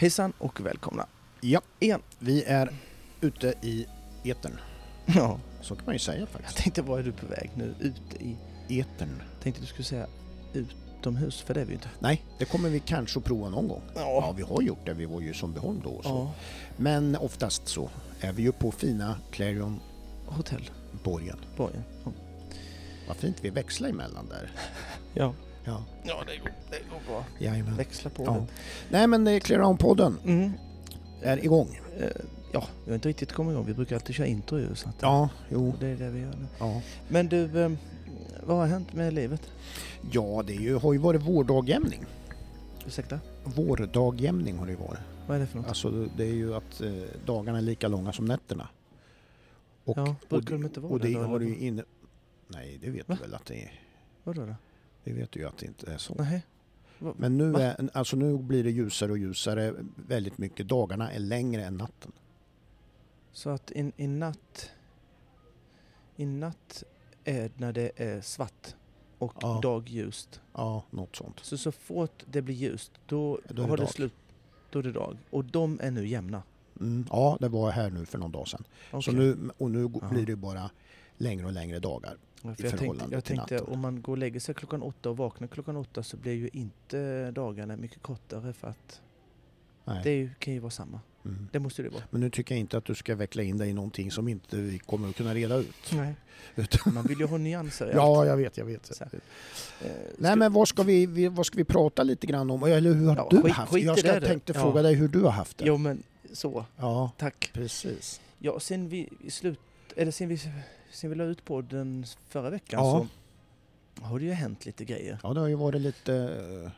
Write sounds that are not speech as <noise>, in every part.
Hejsan och välkomna. Ja, Igen. vi är ute i etern. Ja, Så kan man ju säga jag faktiskt. tänkte var är du på väg nu? Ute i... Etern. Tänkte du skulle säga utomhus, för det är vi ju inte. Nej, det kommer vi kanske att prova någon gång. Ja, Ja. vi har gjort det. Vi var ju som Beholm då och så. ja. Men oftast så är vi ju på fina Clarion Hotell, borgen. borgen. Ja. Vad fint vi växlar emellan där. Ja. Ja, Ja, det går, det går bra. jajamän. Växla på Ja. Nej men eh, Clarion-podden det. Mm. är igång. Eh, ja, vi har inte riktigt kommit igång. Vi brukar alltid köra intro ju. Så Ja, jo. Det är det vi gör nu. Ja, Men du, eh, vad har hänt med livet? ja det är ju, har ju varit vårdagjämning. Ursäkta? Vårdagjämning har det ju varit. Vad är det för något? Alltså det är ju att eh, dagarna är lika långa som nätterna. Och, ja, och, brukar de inte vara och det det har eller ju inne... Nej, det vet Va? du väl att det är. Vadå då? Det vet ju att det inte är så. Nej. Men nu, Va? är, alltså nu blir det ljusare och ljusare väldigt mycket. Dagarna är längre än natten. Så att i, i natt... I natt är när det är svart och Ja. dagljust. Ja, något sånt. Så så fort det blir ljust, då, Då det har det dag. slut. Då är det dag. Och de är nu jämna. Mm, ja, det var här nu för någon dag sedan. Så Okej. nu, och nu Ja. blir det bara längre och längre dagar. Ja, jag tänkte, jag tänkte om man går och lägger sig klockan åtta och vaknar klockan åtta så blir ju inte dagarna mycket kortare för att Nej. det kan ju vara samma. Mm. Det måste det vara. Men nu tycker jag inte att du ska veckla in dig i någonting som inte vi kommer att kunna reda ut. Nej. <laughs> Utan- Man vill ju ha nyanser Ja, jag vet, jag vet. Så här. Eh, Nej men vad ska vi, vad ska vi prata lite grann om? Eller hur har Ja, du skit- haft skit i Jag ska, det tänkte Ja. fråga dig hur du har haft det. Jo men så, Ja, tack. precis. Ja, sen vi i slut, eller sen vi, sen vi la ut på den förra veckan Ja. så har det ju hänt lite grejer. Ja, det har ju varit lite eh,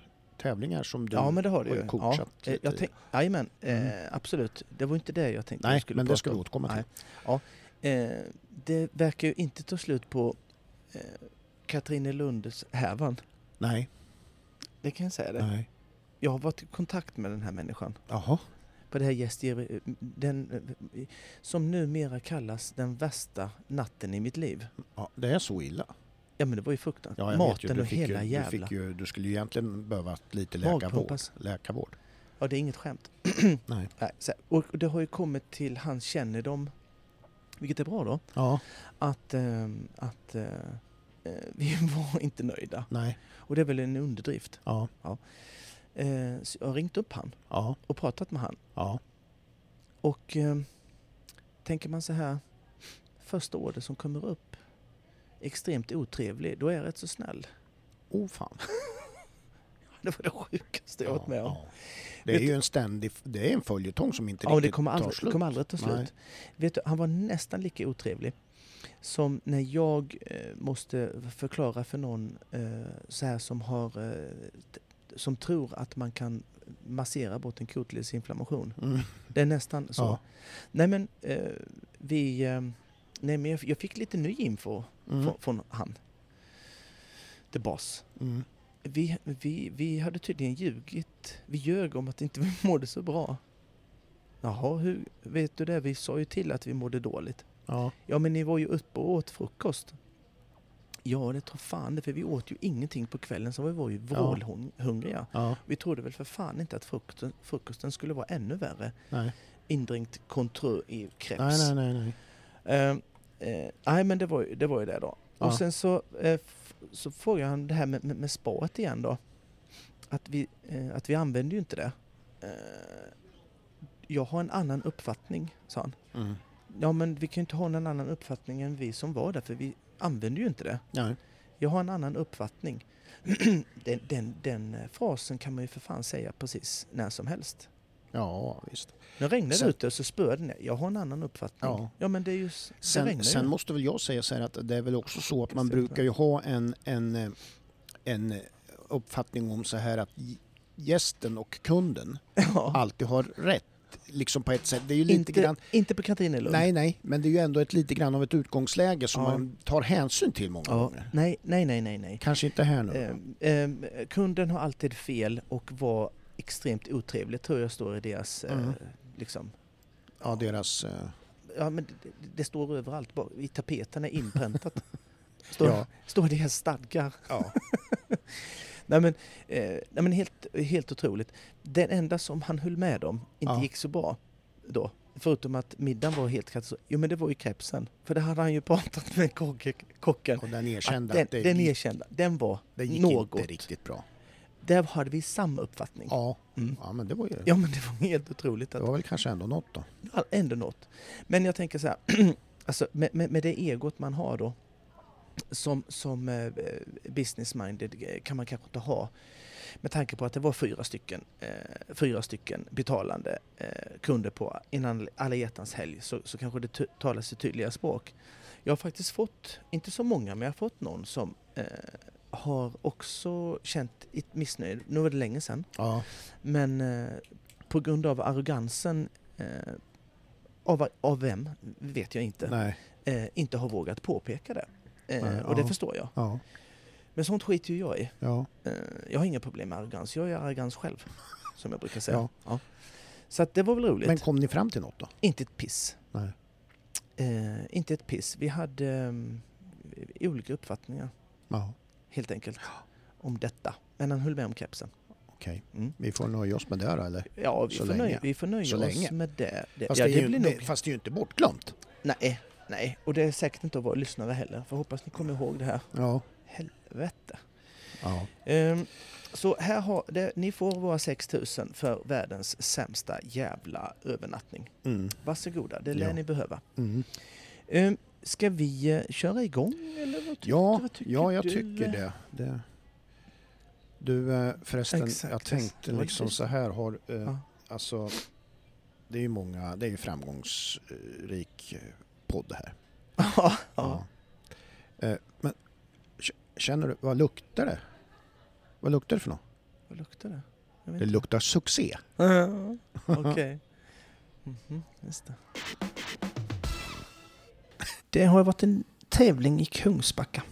tävlingar som du ja, men det har det har ju. coachat ja, eh, jag tänk, jajamän, Mm. eh, absolut. Det var inte det jag tänkte Nej, skulle men prata det ska vi om. återkomma till. Nej. Eh, det verkar ju inte ta slut på eh, Katrinelunds härvan. Nej, Det kan jag säga det. nej. Jag har varit i kontakt med den här människan. Jaha. På det här gästgiv... Den eh, som numera kallas den värsta natten i mitt liv. Ja, det är så illa. Ja men det var ju fruktansvärt. Ja, Maten ju, du och hela ju, jävla... Du, fick ju, du skulle ju egentligen behöva lite läkarvård. Läkarvård. Ja, det är inget skämt. <clears throat> Nej. Och det har ju kommit till hans kännedom, vilket är bra då, Ja, att, ehm, att eh, eh, <laughs> vi var inte nöjda. nej. Och det är väl en underdrift. Ja, Eh, så jag har ringt upp han ja, och pratat med han. ja. Och ehm, tänker man så här, första ordet som kommer upp, extremt otrevlig, då är jag rätt så snäll. Oh fan. <laughs> Det var det sjukaste jag varit med om. ja. Det är Vet ju en ständig, det är en följetong som inte Ja, det riktigt kommer tar aldrig, slut. kommer aldrig ta slut. Nej. Vet du, han var nästan lika otrevlig som när jag eh, måste förklara för någon eh, så här som har eh, som tror att man kan massera bort en kotledsinflammation. Mm. Det är nästan så. Ja. Nej men eh, vi... Eh, nej men jag, jag fick lite ny info Mm. från, från han. The boss. Mm. Vi, vi, vi hade tydligen ljugit. Vi ljög om att inte vi <laughs> mådde så bra. Jaha, hur vet du det? Vi sa ju till att vi mådde dåligt. Ja. Ja, men ni var ju uppe och åt frukost. Ja, det tror fan det, för vi åt ju ingenting på kvällen så vi var ju vrålhungriga. ja, Vi trodde väl för fan inte att frukosten, frukosten skulle vara ännu värre. nej. Indränkt contreux i crepes. Nej, nej, nej, nej. Eh, eh, nej, men det var, ju, det var ju det då. Ja. Och sen så, f- så frågade han det här med, med, med spaet igen då. Att vi, eh, att vi använder ju inte det. Jag har en annan uppfattning, sa han. Mm. Ja, men vi kan ju inte ha en annan uppfattning än vi som var där, för vi använder ju inte det. Nej. Jag har en annan uppfattning. <clears throat> den, den, den eh, frasen kan man ju för fan säga precis när som helst. Ja, visst. Nu regnade det ute och så spöade det ner. Jag har en annan uppfattning. Ja. Ja, men det är ju... s- Det Sen, regnar sen måste väl jag säga så här att det är väl också så att man brukar ju ha en, en, eh, en uppfattning om så här att gästen och kunden <laughs> Ja. alltid har rätt. Liksom på ett sätt. Det är ju lite inte, grann... inte på Katrinelund. Nej, nej, men det är ju ändå ett lite grann av ett utgångsläge som Ja. man tar hänsyn till många Ja, gånger. nej, nej, nej, nej, nej. Kanske inte här nu. Ehm, ehm, kunden har alltid fel och var extremt otrevlig tror jag står i deras eh, Mm. liksom. ja, deras... eh, Ja, men det, det står överallt, bara i tapeterna inpräntat. <laughs> Står, Ja. står deras stadgar. Ja. <laughs> Nej men, eh, nej men helt, helt otroligt. Den enda som han höll med om inte Ja. gick så bra då, förutom att middagen var helt katastrof. Jo men det var ju krepsen. För det hade han ju pratat med kock, kocken. Och den Att erkände den, att det, den gick, erkända, den var det gick något. inte riktigt bra. Där hade vi samma uppfattning. Ja, Mm. ja men det var ju Ja men det var helt otroligt. det Att, var väl kanske ändå något då. Ja, ändå något. Men jag tänker så här, <clears throat> alltså med, med, med det egot man har då, som, som eh, business-minded eh, kan man kanske inte ha. Med tanke på att det var fyra stycken, eh, fyra stycken betalande eh, kunder på innan alla hjärtans helg så, så kanske det talar sitt tydliga språk. Jag har faktiskt fått, inte så många, men jag har fått någon som eh, har också känt ett missnöje. Nu var det länge sedan. Ja, Men på grund av arrogansen av, av vem vet jag inte. inte har vågat påpeka det. Eh, och det förstår jag. Ja, Men sånt skiter ju jag i. ja. Eh, jag har inga problem med arrogans. Jag är arrogans själv. Som jag brukar säga. Ja. Ja. Så det var väl roligt. Men kom ni fram till något då? Inte ett piss. Eh, inte ett piss. Vi hade eh, olika uppfattningar helt enkelt. Om detta. Men han höll med om kepsen. okej. Mm. Vi får nöja oss med det då eller? Ja, vi Så får, länge. nöja, vi får nöja oss länge. med det. det, Fast, det, det, nog... fast det är ju inte bortglömt. Nej, nej. Och det är säkert inte av våra lyssnare heller. För hoppas ni kommer ihåg det här. Ja. Helvete. ja. Ehm, så här har det, ni får våra 6000 för världens sämsta jävla övernattning. Mm. Varsågoda, det lär Ja. ni behöva. Mm. Um, ska vi eh, köra igång eller vad tycker, Ja, vad tycker ja, jag du? tycker det. det. Du eh, förresten, Exakt, jag tänkte liksom så här har, eh, Ja. alltså det är ju många, det är ju framgångsrik eh, podd det här. ja, ja. Eh, men känner du, vad luktar det? Vad luktar det för något? Vad luktar det? Jag vet Det inte. luktar succé. Okej. Mhm, just det. Det har varit en tävling i Kungsbacka,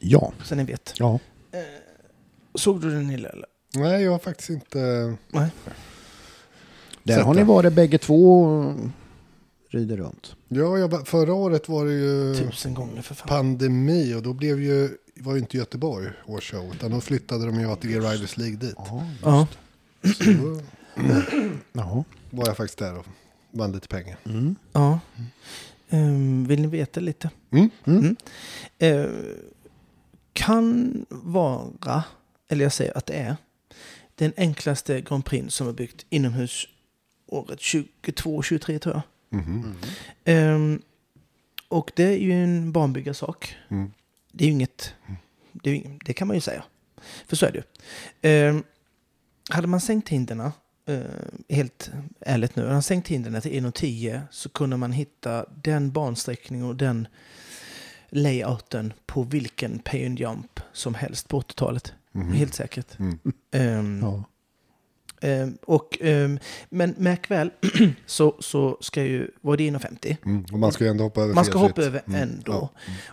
Ja. så ni vet. Ja. Eh, såg du den Nille eller? Nej, jag har faktiskt inte... Där Sett har ni varit bägge två och rider runt. Ja, jag, förra året var det ju Tusen gånger för fan. pandemi och då blev ju, var ju inte Göteborg årsshow utan då flyttade de ju ATG Riders League dit. Ja. Så då <clears throat> var jag faktiskt där och vann lite pengar. Mm. ja. Ehm, vill ni veta lite? Mm. Mm. Eh, kan vara, eller jag säger att det är, den enklaste Grand Prix som är byggt inomhus året 22-23 tror jag. Mhm. Ehm, och det är ju en banbyggarsak. Mm. Det är ju inget, det, är, det kan man ju säga. För så är det ju. Ehm, hade man sänkt hindren, eh, helt ärligt nu, hade man sänkt hindren till 1,10 så kunde man hitta den bansträckning och den layouten på vilken pay and jump som helst på 80-talet. Mhm. Helt säkert. Mm. Ehm, Ja. Ehm, och, ehm, men märk väl, <clears throat> så, så ska ju, var det 1,50? Mm. Och man ska ju ändå hoppa över Man ska hoppa över Mm. ändå. Ja.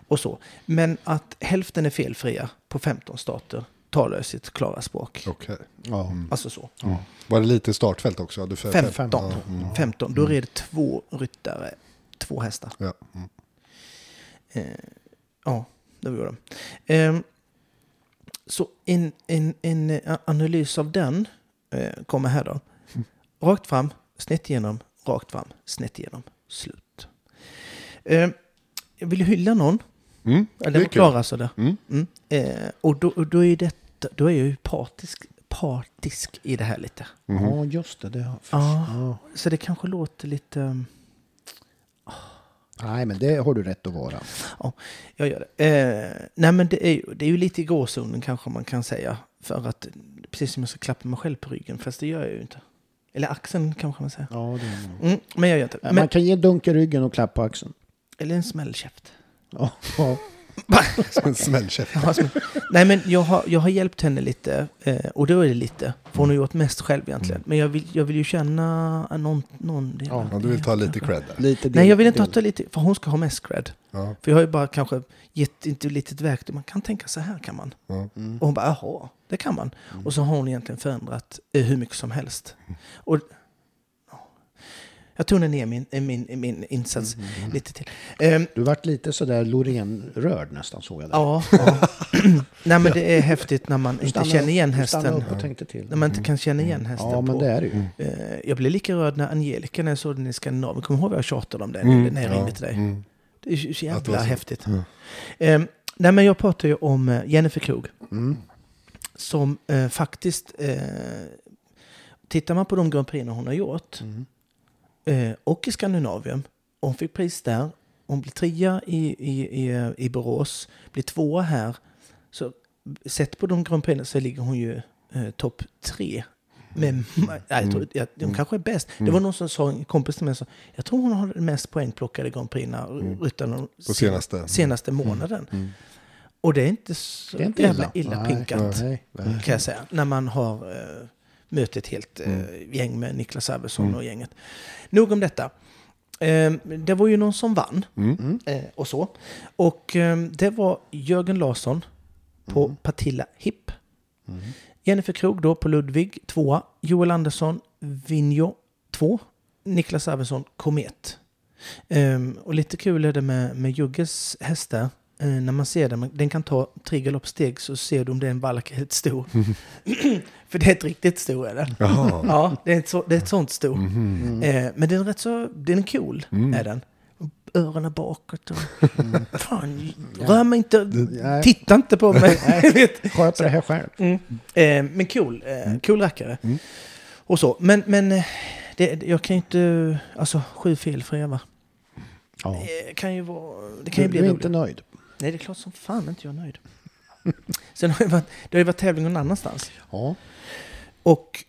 Och så. Men att hälften är felfria på 15 starter talar sitt klara språk. Okej. Ja. Mm. Alltså så. Ja. Var det lite startfält också? Du för- 15. Ja. Mm. 15, då är det två ryttare, två hästar. Ja. Mm. Eh, ja, det var det. Eh, så en, en, en eh, analys av den eh, kommer här då. Rakt fram, snett igenom, rakt fram, snett igenom, slut. Eh, jag vill hylla någon. Mm. Det är var klar alltså. Där. Mm. Mm. Eh, och då, och då, är detta, då är jag ju partisk, partisk i det här lite. Mhm. ja, just det. det har... Så det kanske låter lite... Nej, men det har du rätt att vara. Jag gör det. Eh, nej men det är, det är ju lite i gråzonen kanske man kan säga. För att, precis som jag ska klappa mig själv på ryggen. Fast det gör jag ju inte. Eller axeln kanske man säger. Ja, det... Mm, men jag gör inte. Man Men, kan ge dunk i ryggen och klappa axeln. eller en smällkäft. Ja. <laughs> Som en smällkäft. Ja, Nej men jag har, jag har hjälpt henne lite. Eh, och då är det lite. För hon har gjort mest själv egentligen. Men jag vill, jag vill ju känna någon... någon del Ja, du vill ta lite cred där. Lite Nej jag vill inte del- ta lite... För hon ska ha mest cred. Ja. För jag har ju bara kanske gett inte litet verktyg. Man kan tänka så här kan man. Ja. Mm. Och hon bara, jaha, det kan man. Och så har hon egentligen förändrat eh, hur mycket som helst. Och, ja. Jag tonar ner min, eh, min, min insats Mm. lite till. Ehm, Du vart lite sådär Loreen-rörd nästan såg jag där. ja, ja. <clears throat> Nej men det är häftigt när man Du inte känner igen hästen. upp och tänkte till. När man inte kan känna igen hästen Ja, men på. det är det ju. Eh, Jag blev lika rörd när Angelica, när jag såg den i Skandinavien. Kommer du ihåg vad jag tjatade om det Mm, när jag ja, ringde till dig? mm. Det är så jävla så. häftigt. Eh, nej men jag pratar ju om eh, Jennifer Krog. Mm. Som eh, faktiskt, eh, tittar man på de Grand Prix hon har gjort Mm. Eh, och i Skandinavien. Hon fick pris där. Hon blev trea i, i, i, i Borås, blir tvåa här. Så sett på de Grand Prix så ligger hon ju eh, topp tre. Men nej, jag tror, jag, hon kanske är bäst. Det var någon som sa, en kompis till mig sa, jag tror hon har den mest poängplockade Grand Prix ryttarna På senaste. senaste månaden. Och det är inte så Det är inte jävla illa. illa Nej, pinkat nej, nej. kan jag säga. När man har eh, mött ett helt eh, gäng med Niklas Arvidsson och gänget. Nog om detta. Eh, det var ju någon som vann Mm. eh, och så. Och eh, det var Jörgen Larsson på Partilla Hipp. Jennifer Krog då på Ludvig, tvåa. Joel Andersson, Vinjo, två. Niklas Arvidsson, Komet. Ehm, och lite kul är det med, med Jugges hästar. Eh, när man ser den, den kan ta tre galoppsteg så ser du om det är en valk eller ett sto. <laughs> För det är ett riktigt sto är det. Jaha. Ja, det är ett, så, det är ett sånt sto. Mhm. Eh, men den är rätt så, den är cool, Mm. är den. Öronen bakåt och... <laughs> Fan, rör mig inte, titta inte på mig. <laughs> Vet. Sköter det här själv. Mm. Eh, men cool, eh, cool rackare. Och så. Men, men eh, det, jag kan ju inte... Alltså, sju fel för Eva. Ja. Det kan ju vara... Det kan Du, ju bli du är roligt. inte nöjd? Nej, det är klart som fan inte jag är nöjd. <laughs> Sen har det varit, det har ju varit tävling någon annanstans. Ja. Och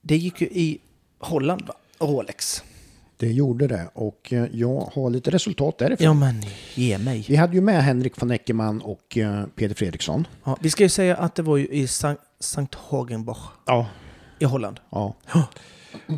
det gick ju i Holland, va? Rolex. Det gjorde det och eh, jag har lite resultat därifrån. Ja, men ge mig. Vi hade ju med Henrik von Eckermann och eh, Peter Fredriksson. Ja, vi ska ju säga att det var ju i Sankt, Sankt Hagenbach Ja. i Holland. ja.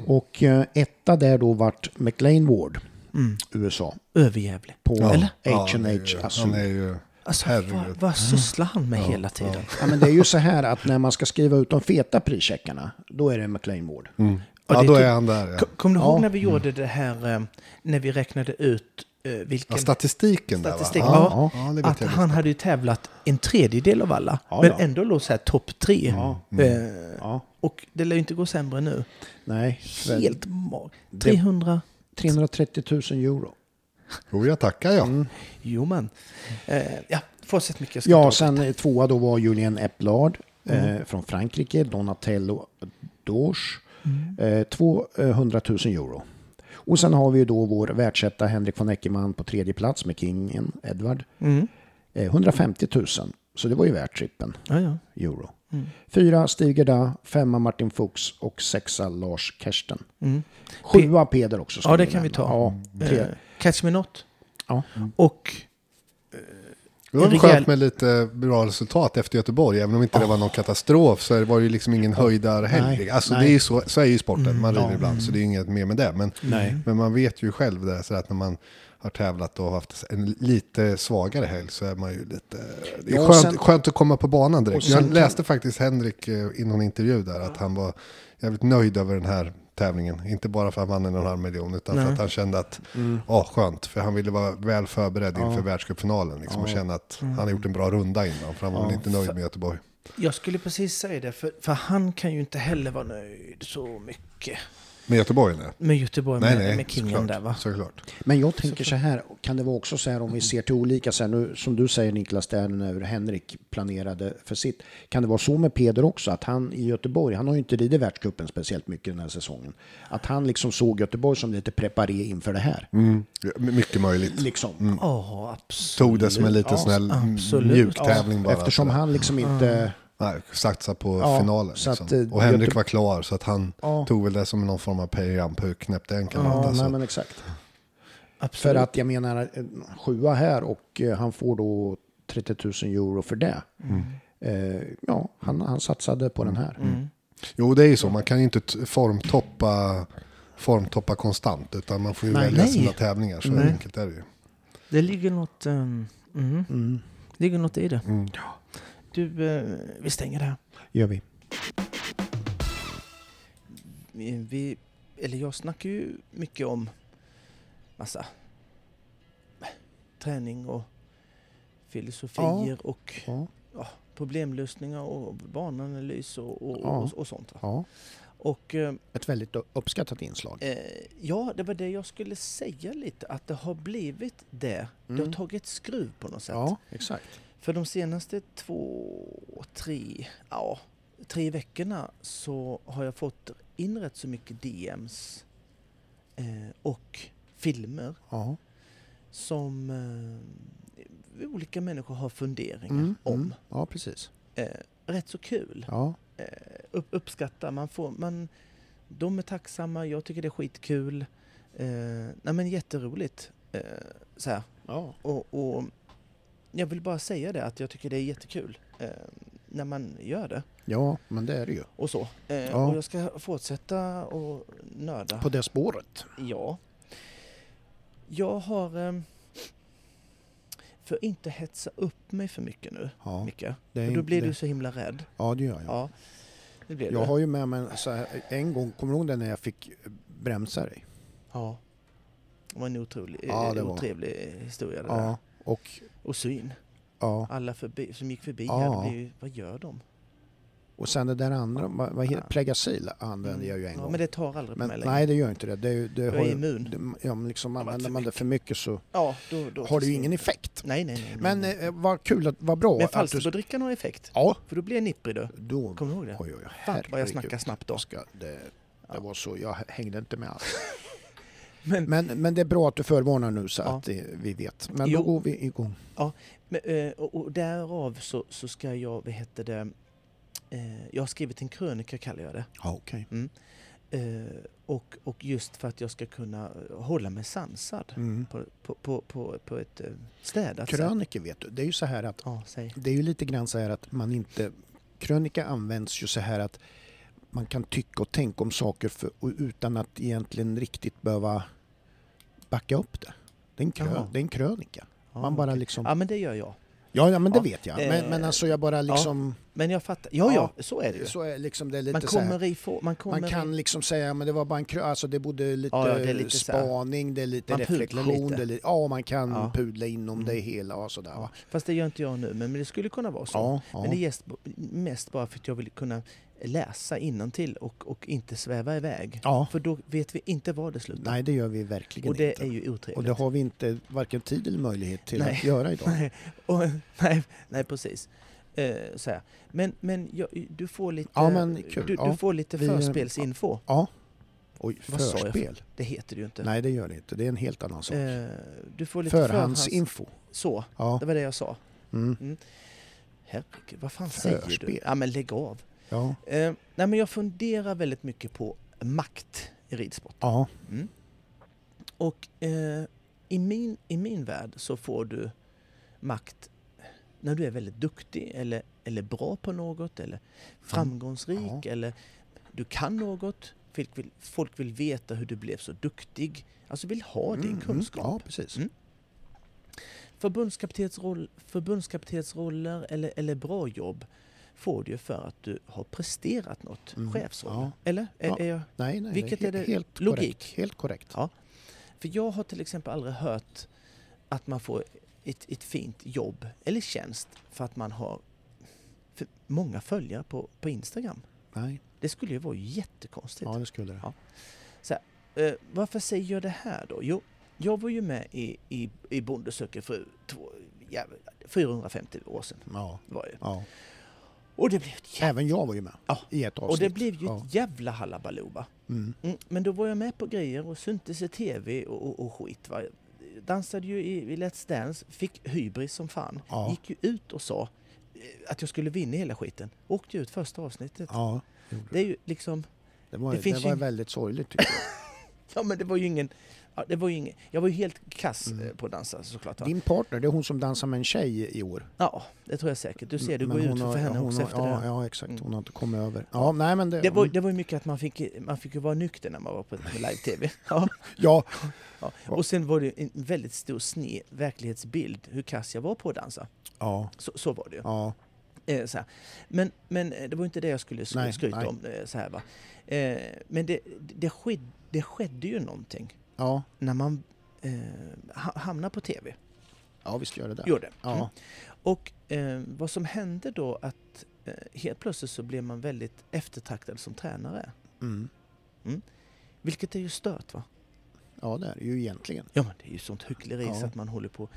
Och eh, etta där då vart McLean Ward, Mm. USA. Överjävlig. På Eller? Ja, H&H det är ju- Azul. Han är ju... Alltså, vad, vad sysslar han med hela tiden? Ja, men det är ju så här att när man ska skriva ut de feta prischeckarna, då är det McLean Ward. Mm. Ja, Ja, då typ- är han där. Ja. Kom- Kommer du Ja. ihåg när vi gjorde det här, eh, när vi räknade ut eh, vilken... Ja, statistiken där Statistik, va? ja. ja, det vet att han hade ju tävlat en tredjedel av alla, Ja, men ja. ändå låg så här topp tre. Ja. Eh, Ja. och det lär ju inte gå sämre nu. Nej, Helt mag. 300... 330 000 euro. Jo, jag tackar jag. Mm. Jo man. Eh, ja, fortsätt mycket. Jag ska Ja, sen eh, tvåa då var Julien Eplard Mm. eh, från Frankrike, Donatello Dorsch, Mm. eh, 200 000 euro. Och sen har vi ju då vår världsetta Henrik von Eckermann på tredje plats med kingen Edward. Mm. Eh, 150 000, så det var ju värt trippen Ja, ja. euro. Mm. Fyra Stig Gerda, femma Martin Fuchs och sexa Lars Kersten. Mm. Sjua Peder också. Ja, det kan vi ta. Ja, tre. Eh, Catch Me Not. Ja. Och Det var rejäl- skönt med lite bra resultat efter Göteborg. Även om inte det var någon katastrof så var det ju liksom ingen höjdarhelg. Alltså nej. Mm. det är ju så, så är ju sporten. Man rider ja. ibland så det är inget mer med det. Men, men man vet ju själv det, så att när man har tävlat och haft en lite svagare helg så är man ju lite... Det är Ja, skönt, sen- skönt att komma på banan direkt. och Jag läste faktiskt Henrik eh, i någon intervju där att han var jävligt nöjd över den här tävlingen. Inte bara för att han vann en och halv miljon utan Nej. för att han kände att, Mm. ja skönt, för han ville vara väl förberedd inför världscupfinalen liksom, och Ja. känna att han har gjort en bra runda innan, för han var Ja. inte nöjd med Göteborg. jag skulle precis säga det, för, för han kan ju inte heller vara nöjd så mycket Med Göteborg nej. med Göteborg, Nej, med, nej, med kingen såklart. där va? såklart. Men jag tänker så här, kan det vara också så här om vi ser till olika, så här, nu, som du säger Niklas, där när Henrik planerade för sitt. Kan det vara så med Peder också, att han i Göteborg, han har ju inte ridit världscupen speciellt mycket den här säsongen. Att han liksom såg Göteborg som lite preparé inför det här. Mm. Mycket möjligt. Liksom. Ja, absolut. Tog det som en liten Ja, absolut. mjuk Ja, tävling bara. eftersom han liksom inte... Nej, satsa på Ja, finalen. Liksom. att, eh, och Henrik Göte- var klar så att han Ja. tog väl det som någon form av pay-up, hur knäppt den kan Ja, nej, så. men exakt. absolut. För att jag menar, en sjua här och eh, han får då 30 000 euro för det. Eh, ja, han, han satsade på den här. Mm. Jo, det är ju så. Man kan ju inte formtoppa, formtoppa konstant, utan man får ju Nej. välja Nej. sina tävlingar. Så Nej. enkelt är det ju. Det ligger något, um, mm, Mm, ligger något i det. Mm. Du, eh, vi stänger det här. gör vi. Vi, eller jag snackar ju mycket om massa träning och filosofier och Ja. problemlösningar och bananalys och, och, Ja. och, och sånt. ja. Och eh, Ett väldigt uppskattat inslag. eh, ja, det var det jag skulle säga lite, att det har blivit det. Det har Mm. tagit skruv på något sätt. Ja, exakt. För de senaste två, tre, ja, tre veckorna så har jag fått in rätt så mycket DMs eh, och filmer Ja. som eh, olika människor har funderingar Mm, om. mm. Ja, precis. Eh, rätt så kul. Ja. Eh, upp, uppskatta, man får, man, de är tacksamma, jag tycker det är skitkul. Eh, nej men jätteroligt. Eh, så här. Ja. Och, och jag vill bara säga det att jag tycker det är jättekul eh, när man gör det ja, men det är det ju. och så. Eh, Ja. Och jag ska fortsätta och nörda. På det spåret. Ja. Jag har... Eh, för att inte hetsa upp mig för mycket nu, Ja, Micke. det För då blir det, du så himla rädd. Ja, det gör jag. Ja, det blir Jag du. har ju med mig här, en gång, kommer du ihåg det när jag fick bromsa dig? Ja. Det var en otrolig, Ja, eh, det var- otrevlig historia det där. Ja, och Och syn. ja. Alla förbi, som gick förbi Ja. här, blev vad gör de? Och sen det där andra, vad, heter Ja. Pregasil använde Mm. jag ju en ja, gång. Men det tar aldrig på Men mig längre. nej, det gör inte det. det, det jag är immun. det, ja, men liksom använder man det för mycket så Ja, då, då har det ju ingen effekt. Nej, nej, nej. Men nej. eh, vad kul, att, vad bra Men att du... Falsterbodrickan har effekt. Ja, För då blir jag nipprig du. då... Kommer du ihåg det? Oj, oj, oj. Fan vad jag snackar snabbt då. Jag Ska, det, det Ja. var så, jag hängde inte med alls. <laughs> Men, Men, men det är bra att du förvarnar nu så Ja. att vi vet. Men Jo. då går vi igång. men, eh, och, därav så, så ska jag, vad heter det, eh, jag har skrivit en krönika kallar jag det. Ja, okej. Eh, och, och just för att jag ska kunna hålla mig sansad Mm. på, på, på, på, på ett städat sätt. Kröniker vet du, det är ju så här att Ja, det är ju lite grann så här att man inte... Krönika används ju så här att man kan tycka och tänka om saker för, utan att egentligen riktigt behöva backa upp det. Det är en, krö, Jaha. det är en krönika. Ja, Man bara okej. liksom... Ja, men det gör jag. Ja, ja men det Ja, vet jag. eh, Men, men alltså jag bara liksom... Men jag fattar. Ja, ja, Ja, så är det ju. Så är liksom det är lite Man här, kommer i få, man kommer Man kan liksom säga men det var bara en krö, alltså det både lite, Ja, ja, det är lite här- spaning, det är lite reflektion, lite. det är lite, ja man kan Ja. pudla inom Mm. det hela och sådär Ja, va. fast det gör inte jag nu, men, men det skulle kunna vara så. Ja, ja. Men det är mest bara för att jag vill kunna läsa till och, och inte sväva iväg. ja. För då vet vi inte var det slutar. Nej det gör vi verkligen och det inte. är ju otrevligt. och det har vi inte varken tid eller möjlighet till Nej. att göra idag. nej, <laughs> och, nej, nej, precis. Eh, så här. Men, men jag, du får lite, Ja, men kul. Du, Ja, du får lite vi- förspelsinfo. Ja. Oj, Vad förspel? Det heter det ju inte. Nej det gör det inte, det är en helt annan sak. Eh, du får lite förhands... Förhandsinfo. Så, Ja. det var det jag sa. Mm. Herregud, vad fan säger du? Förspel. Ja men lägg av. Ja. Eh, nej men jag funderar väldigt mycket på makt i ridsport. ja. Mm. Och eh, i, min, i min värld så får du makt när du är väldigt duktig eller, eller bra på något eller framgångsrik Ja. eller du kan något. Folk vill, folk vill veta hur du blev så duktig. Alltså vill ha din Mm, kunskap. Ja, precis. Mm. Förbundskaptensroll, förbundskaptensroller eller, eller bra jobb får du ju för att du har presterat något, Mm, chefsroll. ja. Eller? Är, Ja. är jag, Nej, nej, Vilket he- är det- helt logik? Korrekt. Helt korrekt. Ja. för jag har till exempel aldrig hört att man får ett, ett fint jobb eller tjänst för att man har många följare på, på Instagram. Nej, Det skulle ju vara jättekonstigt. ja det skulle det. Ja. Eh, varför säger jag det här då? Jo, jag var ju med i, i, i Bonde söker fru två, ja, 450 år sedan. Ja, Var det. ja. Och det blev jävla, Även jag var ju med Ja, i ett avsnitt. och det blev ju ja. ett jävla halabaloo? Mm. Mm, men då var jag med på grejer och syntes i tv och, och, och skit. Va? Dansade ju i, i Let's Dance, fick hybris som fan. Ja. Gick ju ut och sa eh, att jag skulle vinna hela skiten. Åkte ut första avsnittet. Ja, Det är ju liksom, det var, Det det var ju- väldigt sorgligt tycker jag. <laughs> ja men det var ju ingen, ja, det var ju ingen jag var ju helt kass Mm. eh, på att dansa såklart. Va? Din partner, det är hon som dansar med en tjej i år. Ja, det tror jag säkert. Du ser, du Men går ut för henne också har, efter ja, det. Ja, exakt. Mm. Hon har inte kommit över. Ja, nej men det... Det var, mm. det var ju mycket att man fick, man fick ju vara nykter när man var på live-tv. <laughs> Ja, Ja, ja. Och sen var det en väldigt stor sned verklighetsbild hur kass jag var på att dansa. ja, Så, så var det ju. ja. Eh. Men, men eh, det var inte det jag skulle sk- Nej, skryta nej. om. Så här, va? Men det, det, sked, det skedde ju någonting Ja, när man eh, ha- hamnade på TV. ja visst gör det det. Gjorde. Ja. Mm. Och eh, vad som hände då att eh, helt plötsligt så blev man väldigt eftertraktad som tränare. Mm. Vilket är ju stört va? ja, det är det ju egentligen. Ja men det är ju sånt hyckleri Ja. så att man håller på.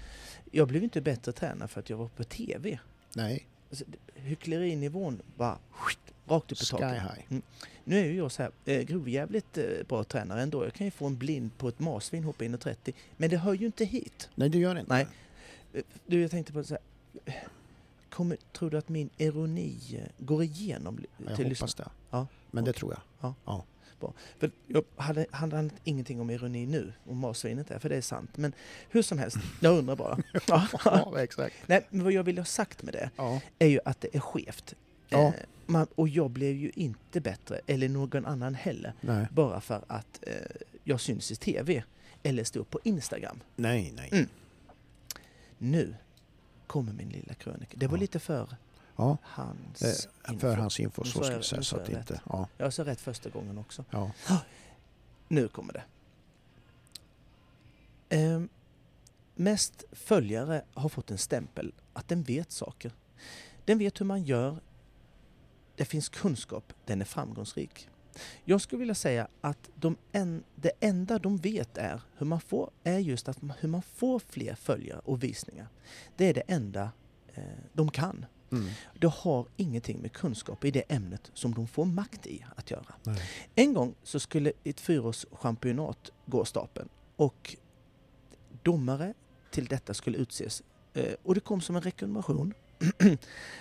Jag blev inte bättre tränare för att jag var på TV. Nej, Alltså, hycklerinivån bara rakt upp i sky taket. high. Nu är ju jag så här eh, grovjävligt eh, bra tränare ändå. Jag kan ju få en blind på ett marsvin hoppa in i 30. Men det hör ju inte hit. Nej, det gör det inte. Nej. Eh, Du, jag tänkte på så här. eh, Kommer, tror du att min ironi eh, går igenom li- Jag till hoppas det. Ja. Men det tror jag. För jag hade, hade ingenting om ironi nu, om marsvinet är, för det är sant. Men hur som helst, <laughs> jag undrar bara. Ja. Ja, exakt. Nej, men vad jag vill ha sagt med det Ja. är ju att det är skevt. Ja. Man, och jag blev ju inte bättre, eller någon annan heller, Nej, bara för att eh, jag syns i TV eller står på Instagram. nej, nej. Mm. Nu kommer min lilla krönika. Det var Ja. lite för Ja, hans eh, info. för hans info så ska jag- vi säga så att jag inte... Ja, Jag sa rätt första gången också. ja. <gasps> Nu kommer det. Ehm, mest följare har fått en stämpel att den vet saker. Den vet hur man gör. Det finns kunskap. Den är framgångsrik. Jag skulle vilja säga att de en, det enda de vet är hur man får, är just att hur man får fler följare och visningar. Det är det enda eh, de kan. Mm. Det har ingenting med kunskap i det ämnet som de får makt i att göra. Nej. En gång så skulle ett fyraårschampionat gå stapeln och domare till detta skulle utses. Eh, Och det kom som en rekommendation <clears throat>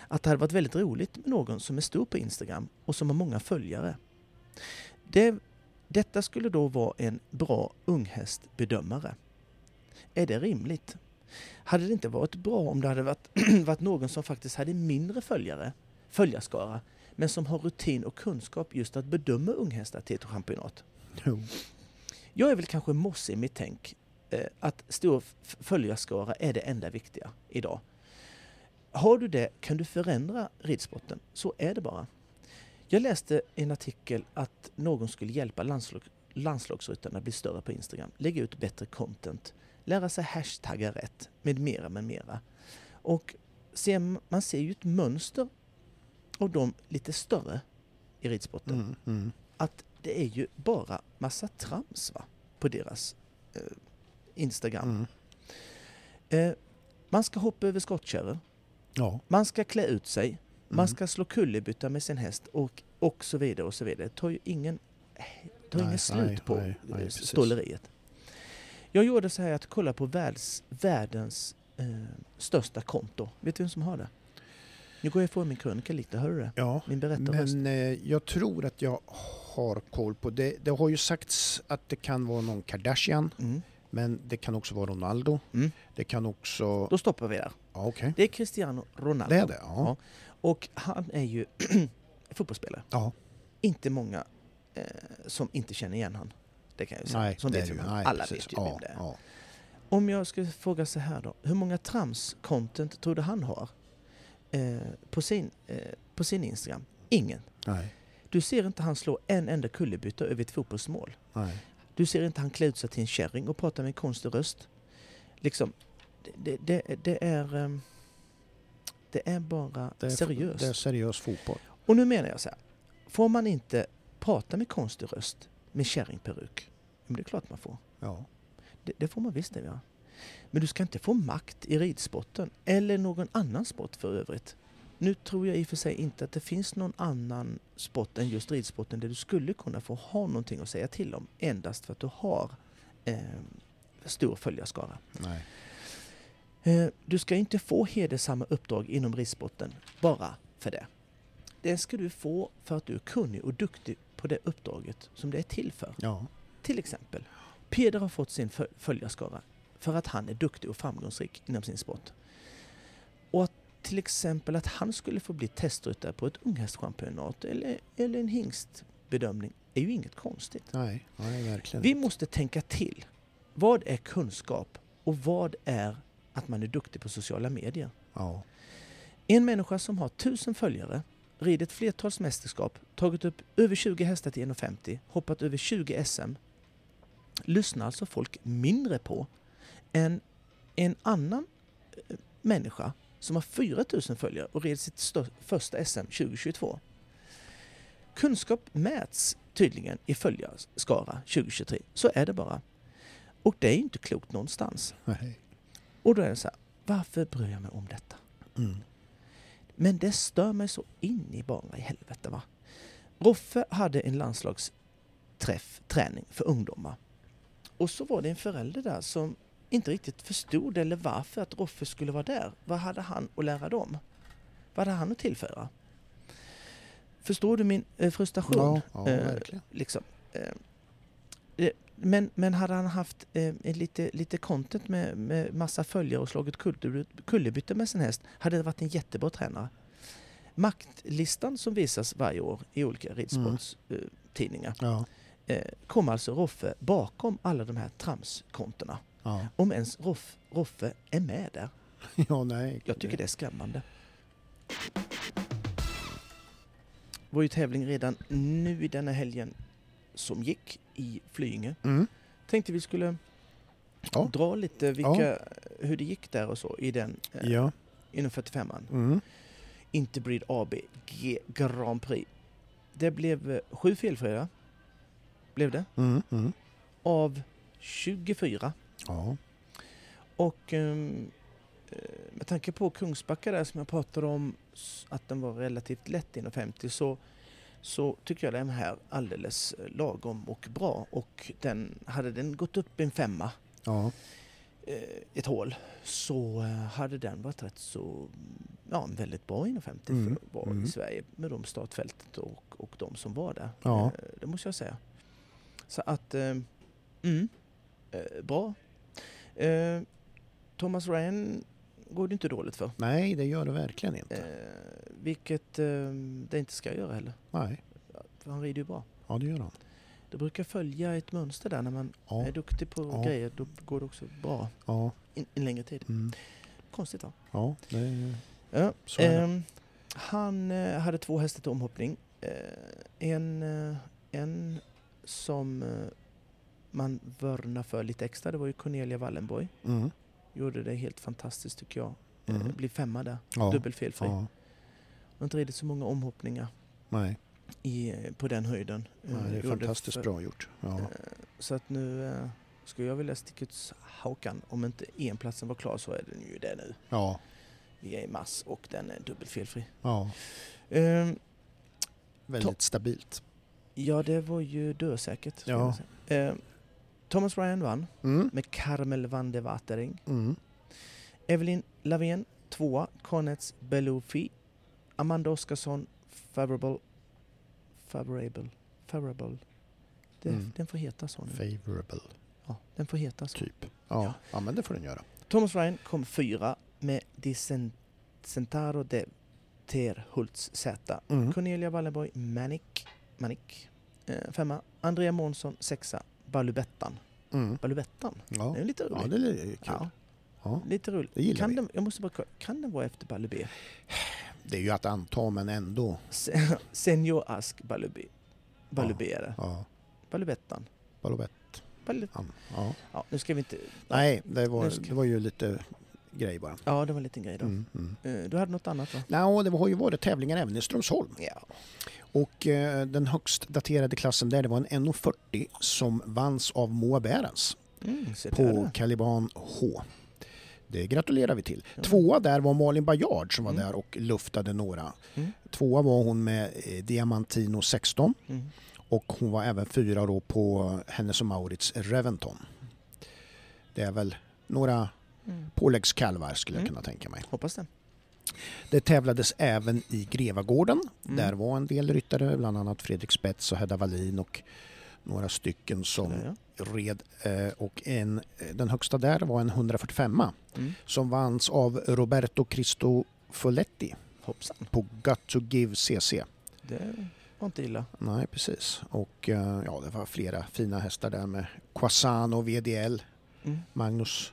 att det hade varit väldigt roligt med någon som är stor på Instagram och som har många följare. Det, detta skulle då vara en bra unghästbedömare. Är det rimligt? Hade det inte varit bra om det hade varit, <clears throat> varit någon som faktiskt hade mindre följare, följarskara, men som har rutin och kunskap just att bedöma unghästar till ett championat? Jo. Jag är väl kanske mosse i mitt tänk eh, att stor följarskara är det enda viktiga idag. Har du det kan du förändra ridsporten. Så är det bara. Jag läste en artikel att någon skulle hjälpa landslag, landslagsryttarna att bli större på Instagram, lägga ut bättre content, lära sig hashtagga rätt, med mera, med mera. Och ser, man ser ju ett mönster av de lite större i ridsporten Mm, mm. att det är ju bara massa trams va? på deras eh, Instagram. Mm. Eh, man ska hoppa över skottkärror, Ja. man ska klä ut sig, man Mm. ska slå kullerbytta med sin häst och, och så vidare och så vidare. Det tar ju ingen, tar Nej, ingen slut nej, på nej, nej, eh, ståleriet. Jag gjorde så här att kolla på världs, världens eh, största konto. Vet du vem som har det? Nu går jag ifrån min krönika lite, hör du det? ja. Min berättarröst. Men eh, jag tror att jag har koll på det. Det har ju sagts att det kan vara någon Kardashian, Mm. Men det kan också vara Ronaldo. Mm. Det kan också... Då stoppar vi där. Ja, okej. Det är Cristiano Ronaldo. Det är det? Ja. Och han är ju <clears throat> fotbollsspelare. Ja. Inte många eh, som inte känner igen han. Det kan jag säga. Nej, som det vet är ju... Nej, Alla precis. vet ju ja, vem det är. Ja. Om jag skulle fråga så här då. Hur många trams-content tror du han har eh, på, sin, eh, på sin Instagram? Ingen. Nej, Du ser inte han slå en enda kullerbytta över ett fotbollsmål. nej. Du ser inte han klä ut sig till en kärring och prata med en konstig röst. Liksom, det, det, det, är... ehm, Det är bara Det är, seriöst. Det är seriös fotboll. Och nu menar jag så här. Får man inte prata med konstig röst med kärringperuk? Men det är klart man får. Ja. Det, det får man visst det göra. Men du ska inte få makt i ridsporten eller någon annan sport för övrigt. Nu tror jag i och för sig inte att det finns någon annan sport än just ridsporten där du skulle kunna få ha någonting att säga till om endast för att du har eh, stor följarskara. Nej. Eh, Du ska inte få hedersamma uppdrag inom ridsporten bara för det. Det ska du få för att du är kunnig och duktig på det uppdraget som det är till för. Ja. Till exempel, Peder har fått sin föl- följarskara för att han är duktig och framgångsrik inom sin sport. Till exempel att han skulle få bli testryttare på ett unghästchampionat eller, eller en hingstbedömning är ju inget konstigt. Nej, nej, verkligen Vi måste tänka till. Vad är kunskap och vad är att man är duktig på sociala medier? Ja. En människa som har tusen följare, ridit flertals mästerskap, tagit upp över 20 hästar till 1,50, hoppat över 20 SM lyssnar alltså folk mindre på än en annan eh, människa som har 4000 följare och red sitt första SM 2022. Kunskap mäts tydligen i följarskara 2023. Så är det bara. Och det är ju inte klokt någonstans. Nej. Och då är det så här, varför bryr jag mig om detta? Mm. Men det stör mig så in i bara i helvete va. Roffe hade en landslagsträff, träning för ungdomar. Och så var det en förälder där som inte riktigt förstod eller varför att Roffe skulle vara där. Vad hade han att lära dem? Vad hade han att tillföra? Förstår du min eh, frustration? Ja, ja Eh, verkligen. liksom. Eh, Men, men hade han haft lite, lite content med, med massa följare och slagit kullerby- kullerbyttor med sin häst hade det varit en jättebra tränare. Maktlistan som visas varje år i olika ridsportstidningar Ja, eh, kom alltså Roffe bakom alla de här tramskontona. Ja. Om ens Roff, Roffe är med där. <laughs> ja, nej. Jag tycker det är skrämmande. Det var ju tävling redan nu i denna helgen som gick i Flyinge. Mm. Tänkte vi skulle Ja. dra lite vilka, hur det gick där och så i den eh, Ja. inom 45an. Mm. Interbreed AB G Grand Prix. Det blev eh, sju felfria. Blev det. Mm. Mm. Av 24. Ja. Och ehm, eh, med tanke på Kungsbacka där som jag pratade om att den var relativt lätt inom 50 så, så tycker jag den här alldeles eh, lagom och bra. Och den, hade den gått upp en femma, Ja. eh, ett hål, så hade den varit rätt så, ja väldigt bra inom 50 Mm, för att vara mm. i Sverige med de startfältet och, och de som var där. Ja. Det måste jag säga. Så att, mm, bra. Eh, Thomas Ryan går det inte dåligt för. Nej, det gör det verkligen inte. Eh, vilket eh, det inte ska göra heller. Nej. För han rider ju bra. Ja, det gör han. Det brukar följa ett mönster där när man Ja. är duktig på Ja. grejer. Då går det också bra Ja. in, en längre tid. Mm. Konstigt va? Ja, det Ja. så är det. ehm, han eh, hade två hästar till omhoppning. Eh, en, en som man vurnar för lite extra, det var ju Cornelia Wallenborg. Mm. Gjorde det helt fantastiskt tycker jag. Eh, Mm. Blir femma där, Ja. dubbelfelfri. Ja. har inte ridit så många omhoppningar Nej. i, eh, på den höjden. Nej, det Eh, är gjorde fantastiskt för- bra gjort. Ja. Eh, Så att nu eh, skulle jag vilja sticka ut hakan. Om inte enplatsen var klar så är den ju det nu. Ja. Vi är i mars och den är dubbelfelfri. ja. Ehm, Väldigt stabilt. Ja, det var ju dösäkert. Ja. Eh, Thomas Ryan vann Mm. med Carmel van de Watering. Mm. Evelyn Lavén tvåa. Connets Belufi. Amanda Oskarsson Favorable. Favorable. Favorable. Det, Mm. Den får heta så nu. Favorable, Ja, den får heta så. typ. Ja. Ja. ja, men det får den göra. Thomas Ryan kom fyra med Di Cen- Centaro de Terhults Z. Mm. Cornelia Wallenborg Manic. Manic. Eh, femma. Andrea Månsson sexa. Balubettan. Mm. Balubettan. Ja. Det är lite roligt. ja, det är kul. Ja, Ja. lite roligt. Det gillar kan vi. Den, jag måste bara kan den vara efter Balubé? Det är ju att anta, men ändå. Se- <laughs> Senior Ask Balubé. Balubé är det. Ja. Balubettan. Balobett. Balu- Ja. ja, nu ska vi inte... Nej, det var, det var ju lite grej bara. Ja, det var en liten grej då. Mm. Mm. Eh, Du hade något annat va? Nå, det har ju varit tävlingar även i Strömsholm. Ja. Och eh, den högst daterade klassen där, det var en 1.40 som vanns av Moa Berens Mm, på. Caliban H. Det gratulerar vi till. Ja. Tvåa där var Malin Bajard som var Mm. där och luftade några. Mm. Tvåa var hon med eh, Diamantino 16 Mm. och hon var även fyra då på Hennes och Maurits Reventon. Det är väl några Mm. påläggskalvar skulle jag Mm. kunna tänka mig. Hoppas det. Det tävlades även i Grevagården. Mm. Där var en del ryttare, bland annat Fredrik Spets och Hedda Wallin och några stycken som Ja, ja. red. eh, Och en, den högsta där var en 145 Mm. som vanns av Roberto Cristofoletti Hoppsan. på Got to Give CC. Det var inte illa. Nej, precis. Och eh, ja, det var flera fina hästar där med Quasan och VDL, Mm. Magnus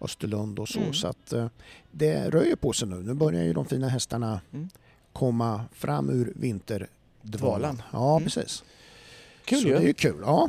Österlund och så. Mm. Så att eh, det rör ju på sig nu. Nu börjar ju de fina hästarna Mm. komma fram ur vinterdvalan. Dvalan. Ja, Mm. precis. Kul så ju. det är ju kul. Ja.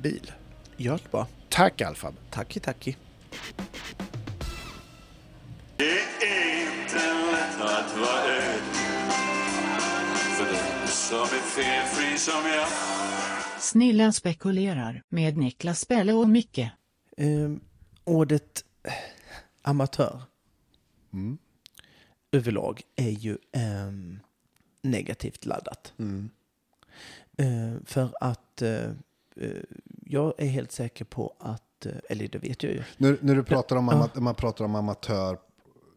bil. gör det bara. Tack Alfab. Tacki, tacki. Det är inte lätt att vara öd För den som är felfri som jag Snillen spekulerar med Niklas Pelle och Micke. Ehm, ordet eh, amatör överlag är ju ehm, negativt laddat. Ehm, för att eh, eh, jag är helt säker på att, eh, eller det vet jag ju, När, när du pratar om, Ja. ama- man pratar om amatör,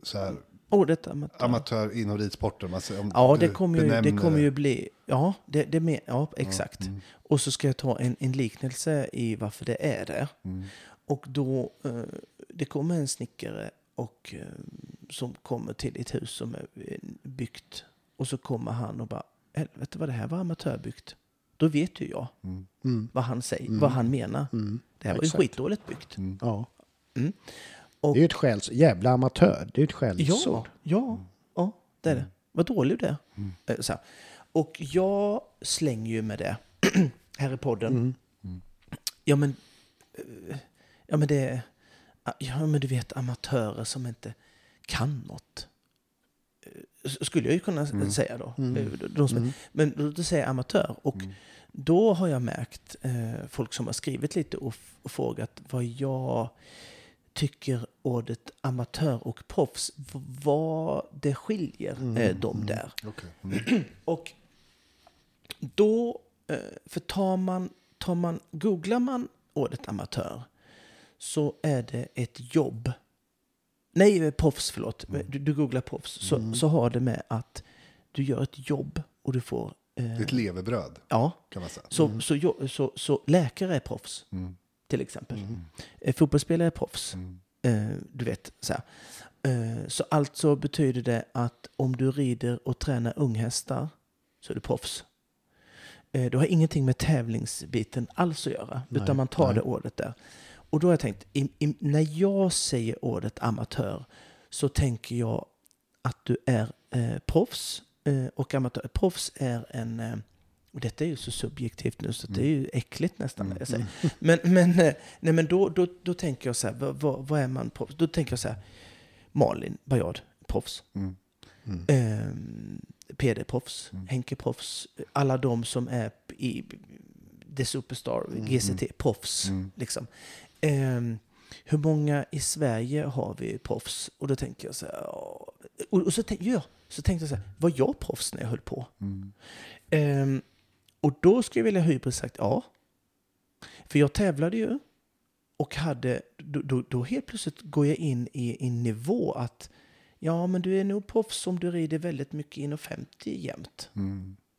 så här, ordet amatör. amatör inom ridsporten. Om Ja, det kommer ju, det kommer ju bli... Ja, det, det med, ja exakt. mm. Och så ska jag ta en, en liknelse i varför det är det. Mm. Och då, eh, det kommer en snickare och, eh, som kommer till ett hus som är byggt. Och så kommer han och bara, helvete vad det här var amatörbyggt. Då vet ju jag Mm. vad han säger, vad han menar. Mm. Det här var ju Exakt. skitdåligt byggt. Ja. Och, Det är ju ett skäls... Jävla amatör. Det är ett skällsord. Ja, ja, ja, det är det. Vad dålig du är. Eh, Så här. Och jag slänger ju med det <clears throat> här i podden. Ja, men, eh, ja, men det. Ja, men du vet amatörer som inte kan något. Eh, Skulle jag ju kunna säga då. Eh, De som, Men då, då säger jag amatör. Och då har jag märkt eh, folk som har skrivit lite och, och frågat vad jag tycker ordet amatör och proffs, vad det skiljer eh, dem där. Okej. <clears throat> Mm. Och då, eh, för tar man, tar man, googlar man ordet amatör så är det ett jobb. Nej, eh, proffs, förlåt. Du, du googlar proffs. Så, så har det med att du gör ett jobb och du får... Eh, Ett levebröd ja, kan man säga. så, så, jo- så, så läkare är proffs, Mm. till exempel. Eh, Fotbollsspelare är proffs. Eh, du vet, så här. Eh, så alltså betyder det att om du rider och tränar unghästar så är du proffs. Eh, det har ingenting med tävlingsbiten alls att göra, utan man tar det ordet där. Och då har jag tänkt, i, i, när jag säger ordet amatör så tänker jag att du är eh, proffs och amatör. Proffs är en... Eh, och detta är ju så subjektivt nu så det är ju äckligt nästan när jag säger. Men, men, eh, nej, men då, då, då tänker jag så här, vad, vad, är man proffs? Då tänker jag så här, Malin Bajard, proffs. Eh, PD-proffs, Henke-proffs, alla de som är i The Superstar, GCT, proffs. Liksom. Ehm, hur många i Sverige har vi proffs? Och då tänker jag så här, och, så, tänk, ja, så tänkte jag så här, var jag proffs när jag höll på? Ehm, och då skulle jag vilja hybris sagt ja. För jag tävlade ju och hade, då, då, då helt plötsligt går jag in i en nivå att ja, men du är nog proffs om du rider väldigt mycket inom 50 jämt.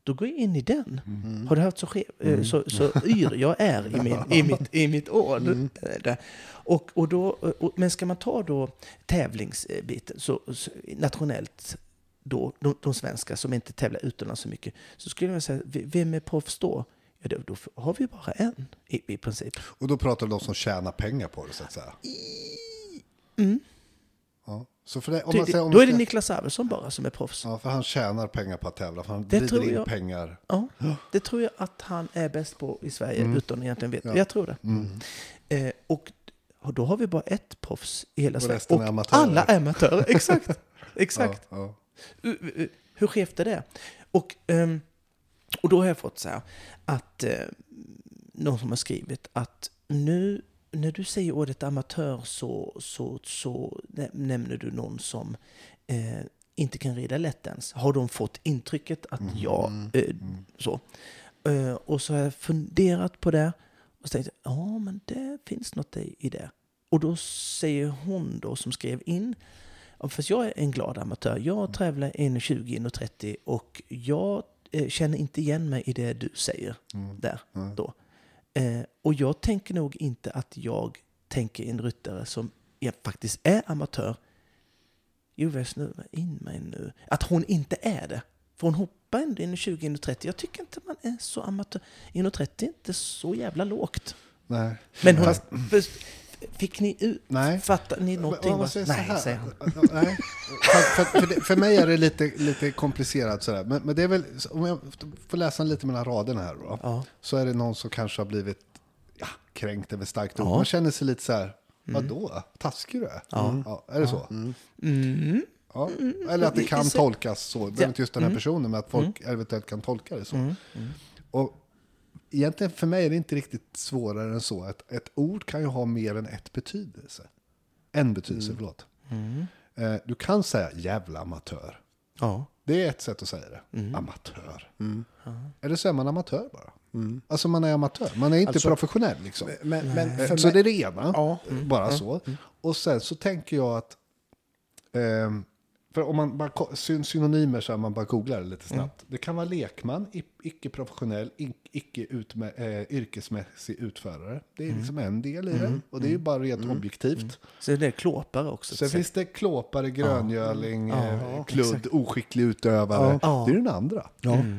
Då går jag in i den. Har du hört så, skev, eh, så, så yr jag är i, min, i, mitt, i mitt ord? Eh, där. Och, och då, och, men ska man ta då tävlingsbiten så, så nationellt då, de, de svenska som inte tävlar utomlands så mycket, så skulle jag säga, vem är proffs då? Ja, då, då har vi bara en i, i princip. Och då pratar du om de som tjänar pengar på det så att säga. Ja. Så för det, om man det, om då är det Niklas Arvidsson bara som är proffs. Ja, för han tjänar pengar på att tävla. För han Det driver in jag. pengar. Ja, det tror jag att han är bäst på i Sverige, Mm. utan att egentligen vet. Jag tror det. Eh, och, och då har vi bara ett proffs i hela Och Sverige. resten är Och amatörer. alla är amatörer, exakt. <laughs> exakt. Ja, ja. Hur skevt är det? Och, ehm, och då har jag fått så här att eh, någon som har skrivit att nu när du säger ordet amatör så, så, så nä- nämner du någon som eh, inte kan rida lätt ens. Har de fått intrycket att jag... Eh, så. Eh, och så har jag funderat på det och jag, ja men det finns något i det. Och då säger hon då som skrev in, fast jag är en glad amatör. Jag tävlar 1,20, 1,30 och jag eh, känner inte igen mig i det du säger där. Då. Eh, och jag tänker nog inte att jag tänker en ryttare som jag faktiskt är amatör. Jo, jag snurrar in mig nu. Att hon inte är det. För hon hoppar ändå in i 20, in i 30. Jag tycker inte man är så amatör. In i 30 är inte så jävla lågt. Nej. Men hon, Fast- fick ni ut? Nej. Fattar ni någonting? Säger Nej, säger han. Nej. För, för, för, det, för mig är det lite, lite komplicerat sådär. Men, men det är väl, om jag får läsa lite mellan raderna här då. Ja. Så är det någon som kanske har blivit ja, kränkt över starkt ord. Ja. Man känner sig lite så här, vadå? Taskig du är? Ja. är det så? Mm. Ja. Eller att det kan tolkas så. Det behöver inte just den här personen, men att folk eventuellt kan tolka det så. Och egentligen för mig är det inte riktigt svårare än så. Att ett ord kan ju ha mer än ett betydelse. En betydelse, förlåt. Eh, Du kan säga jävla amatör. Ja. Det är ett sätt att säga det. Amatör. Eller så är man amatör bara. Alltså man är amatör. Man är inte Alltså- professionell liksom. Men, men Eh, så mig, det är det ena. Ja. Bara så. Och sen så tänker jag att... ehm, för om man bara synonymer så här, man bara googlar det lite snabbt. Det kan vara lekman, icke-professionell, i- icke utme, eh, utförare. Det är liksom en del i det. Och det är ju bara rent objektivt. Så det är klåpare också. Sen så- finns det klåpare, gröngöling, eh, Ja, kludd, exakt. oskicklig utövare. Ja. Det är den andra.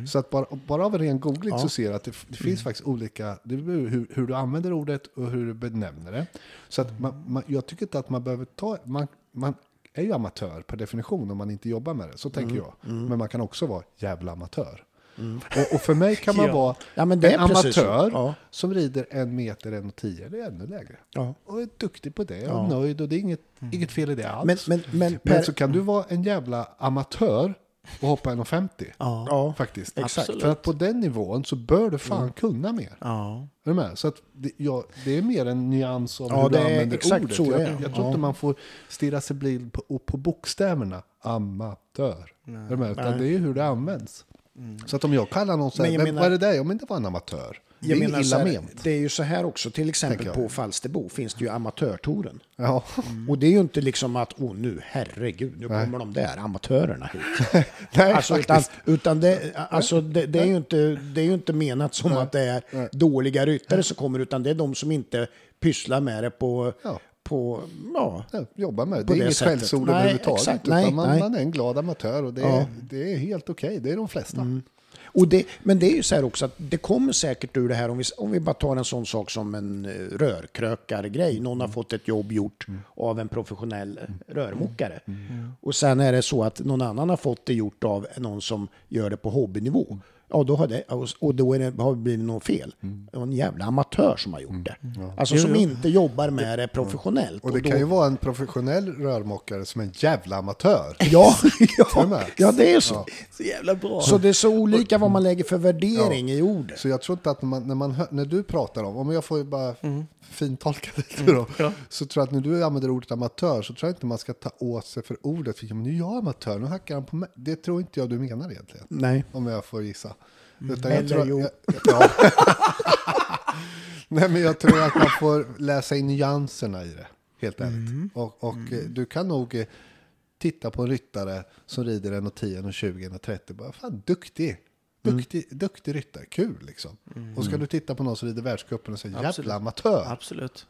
Så att bara, bara av en ren googling så ser du att det, det finns faktiskt olika, det hur, hur du använder ordet och hur du benämner det. Så att man, man, jag tycker inte att man behöver ta, man, man är ju amatör per definition om man inte jobbar med det, så tänker jag. Men man kan också vara jävla amatör. Och, och för mig kan man <laughs> Ja. vara Ja, men en amatör Ja. som rider en meter, en och tio eller ännu lägre. Och är duktig på det och nöjd och det är inget, inget fel i det alls. Men, men, men, Men per, så kan du vara en jävla amatör och hoppa 1,50. Ja. ja, Faktiskt. Exakt. Absolut. För att på den nivån så bör du fan kunna mer. Ja. Är du med? Så att det, ja, det är mer en nyans av Ja, hur du det är använder exakt ordet. så jag, är. jag tror Ja. inte man får stirra sig blind på, på bokstäverna. Amatör. Är du med? Utan Nej. det är ju hur det används. Så att om jag kallar någon så här, Men jag "Vem- menar- vad är det där? Ja men det var en amatör. Det är jag menar så illa här, ment. det är ju så här också, till exempel på Falsterbo finns det ju amatörtouren. Ja. Och det är ju inte liksom att, åh nu, herregud, nu Nej. kommer de där amatörerna hit. <laughs> Nej, Alltså, utan utan det, alltså, det, det, är ju inte, det är ju inte menat som att det är dåliga ryttare som kommer, utan det är de som inte pysslar med det på, Ja. på ja, Ja, jobba med det. På Det är det inget skällsord Nej, överhuvudtaget. exakt. Utan Nej, man, nej. man är en glad amatör och det, Ja. är, det är helt okej. Det är de flesta. Och det, men det är ju så här också att det kommer säkert ur det här, om vi, om vi bara tar en sån sak som en eh, rörkrökargrej. Någon har fått ett jobb gjort av en professionell eh, rörmokare. Och sen är det så att någon annan har fått det gjort av någon som gör det på hobbynivå. Ja, då har det, och då är det, har det blivit något fel. Mm. Det var en jävla amatör som har gjort det. Alltså Jo, som jo. inte jobbar med det professionellt. Och det då, kan ju vara en professionell rörmokare som är en jävla amatör. <laughs> Ja, <laughs> ja, ja, det är så. Så jävla bra. Så det är så olika vad man lägger för värdering i ordet. Så jag tror inte att man, när, man, när du pratar om, om jag får bara Mm. fintolka det då, Ja. så tror jag att när du använder ordet amatör så tror jag inte man ska ta åt sig för ordet. För ja, men nu är jag amatör, nu hackar han på mig. Det tror inte jag du menar egentligen. Nej. Om jag får gissa. Utan Mm. Eller jag jo. tror, jag, ja. <laughs> Nej men jag tror att man får läsa in nyanserna i det. Helt ärligt. Mm. Och, och eh, du kan nog eh, titta på en ryttare som rider en och 10, en och 20, en och 30. Bara, fan duktig. Duktig, duktig ryttare, kul liksom. Och ska du titta på någon som rider världscupen och Absolut. jävla amatör. Absolut.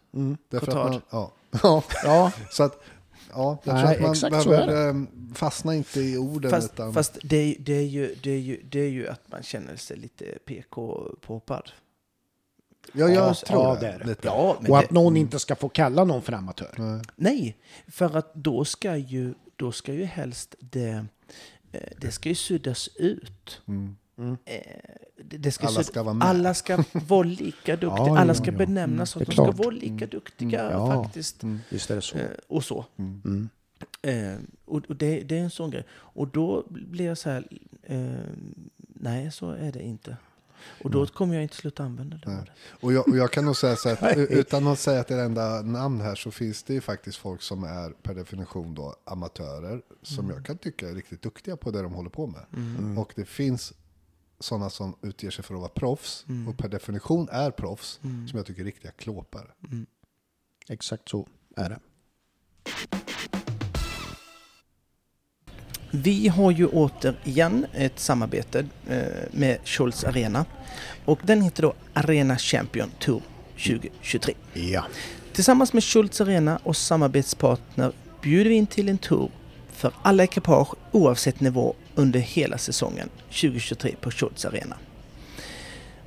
Därför att Cotard. man, ja. <laughs> ja. Ja, Så att, ja, jag Nej, tror att man exakt så är behöver eh, fastna inte i orden. Fast, utan, fast det, är- det, är ju, det, är ju, det är ju att man känner sig lite PK-påpad. ja, jag Ja, tror ja, det. det är det. Ja, men och det, att någon inte ska få kalla någon för amatör. nej, för att då ska ju, då ska ju helst det, eh, det ska ju suddas ut. Mm. Eh, det, det ska Alla ska vara med. alla ska vara lika <laughs> duktiga, Ja, alla ja, ska ja. benämnas så att de ska vara lika duktiga Ja. faktiskt. Visst är det så. Eh, och så. Mm. Eh, och och det, det är en sån grej. Och då blir jag så här, eh, nej så är det inte. Och då kommer jag inte sluta använda det. Och jag, och jag kan nog säga så <laughs> att Nej. utan att säga att det är det enda namn här så finns det ju faktiskt folk som är per definition då amatörer som jag kan tycka är riktigt duktiga på det de håller på med. Och det finns sådana som utger sig för att vara proffs och per definition är proffs som jag tycker är riktiga klåpare. Exakt så är det. Vi har ju återigen ett samarbete eh, med Scholz Arena. Och den heter då Arena Champion Tour 2023. Ja. Tillsammans med Schultz Arena och samarbetspartner bjuder vi in till en tour för alla ekipage oavsett nivå under hela säsongen 2023 på Schultz Arena.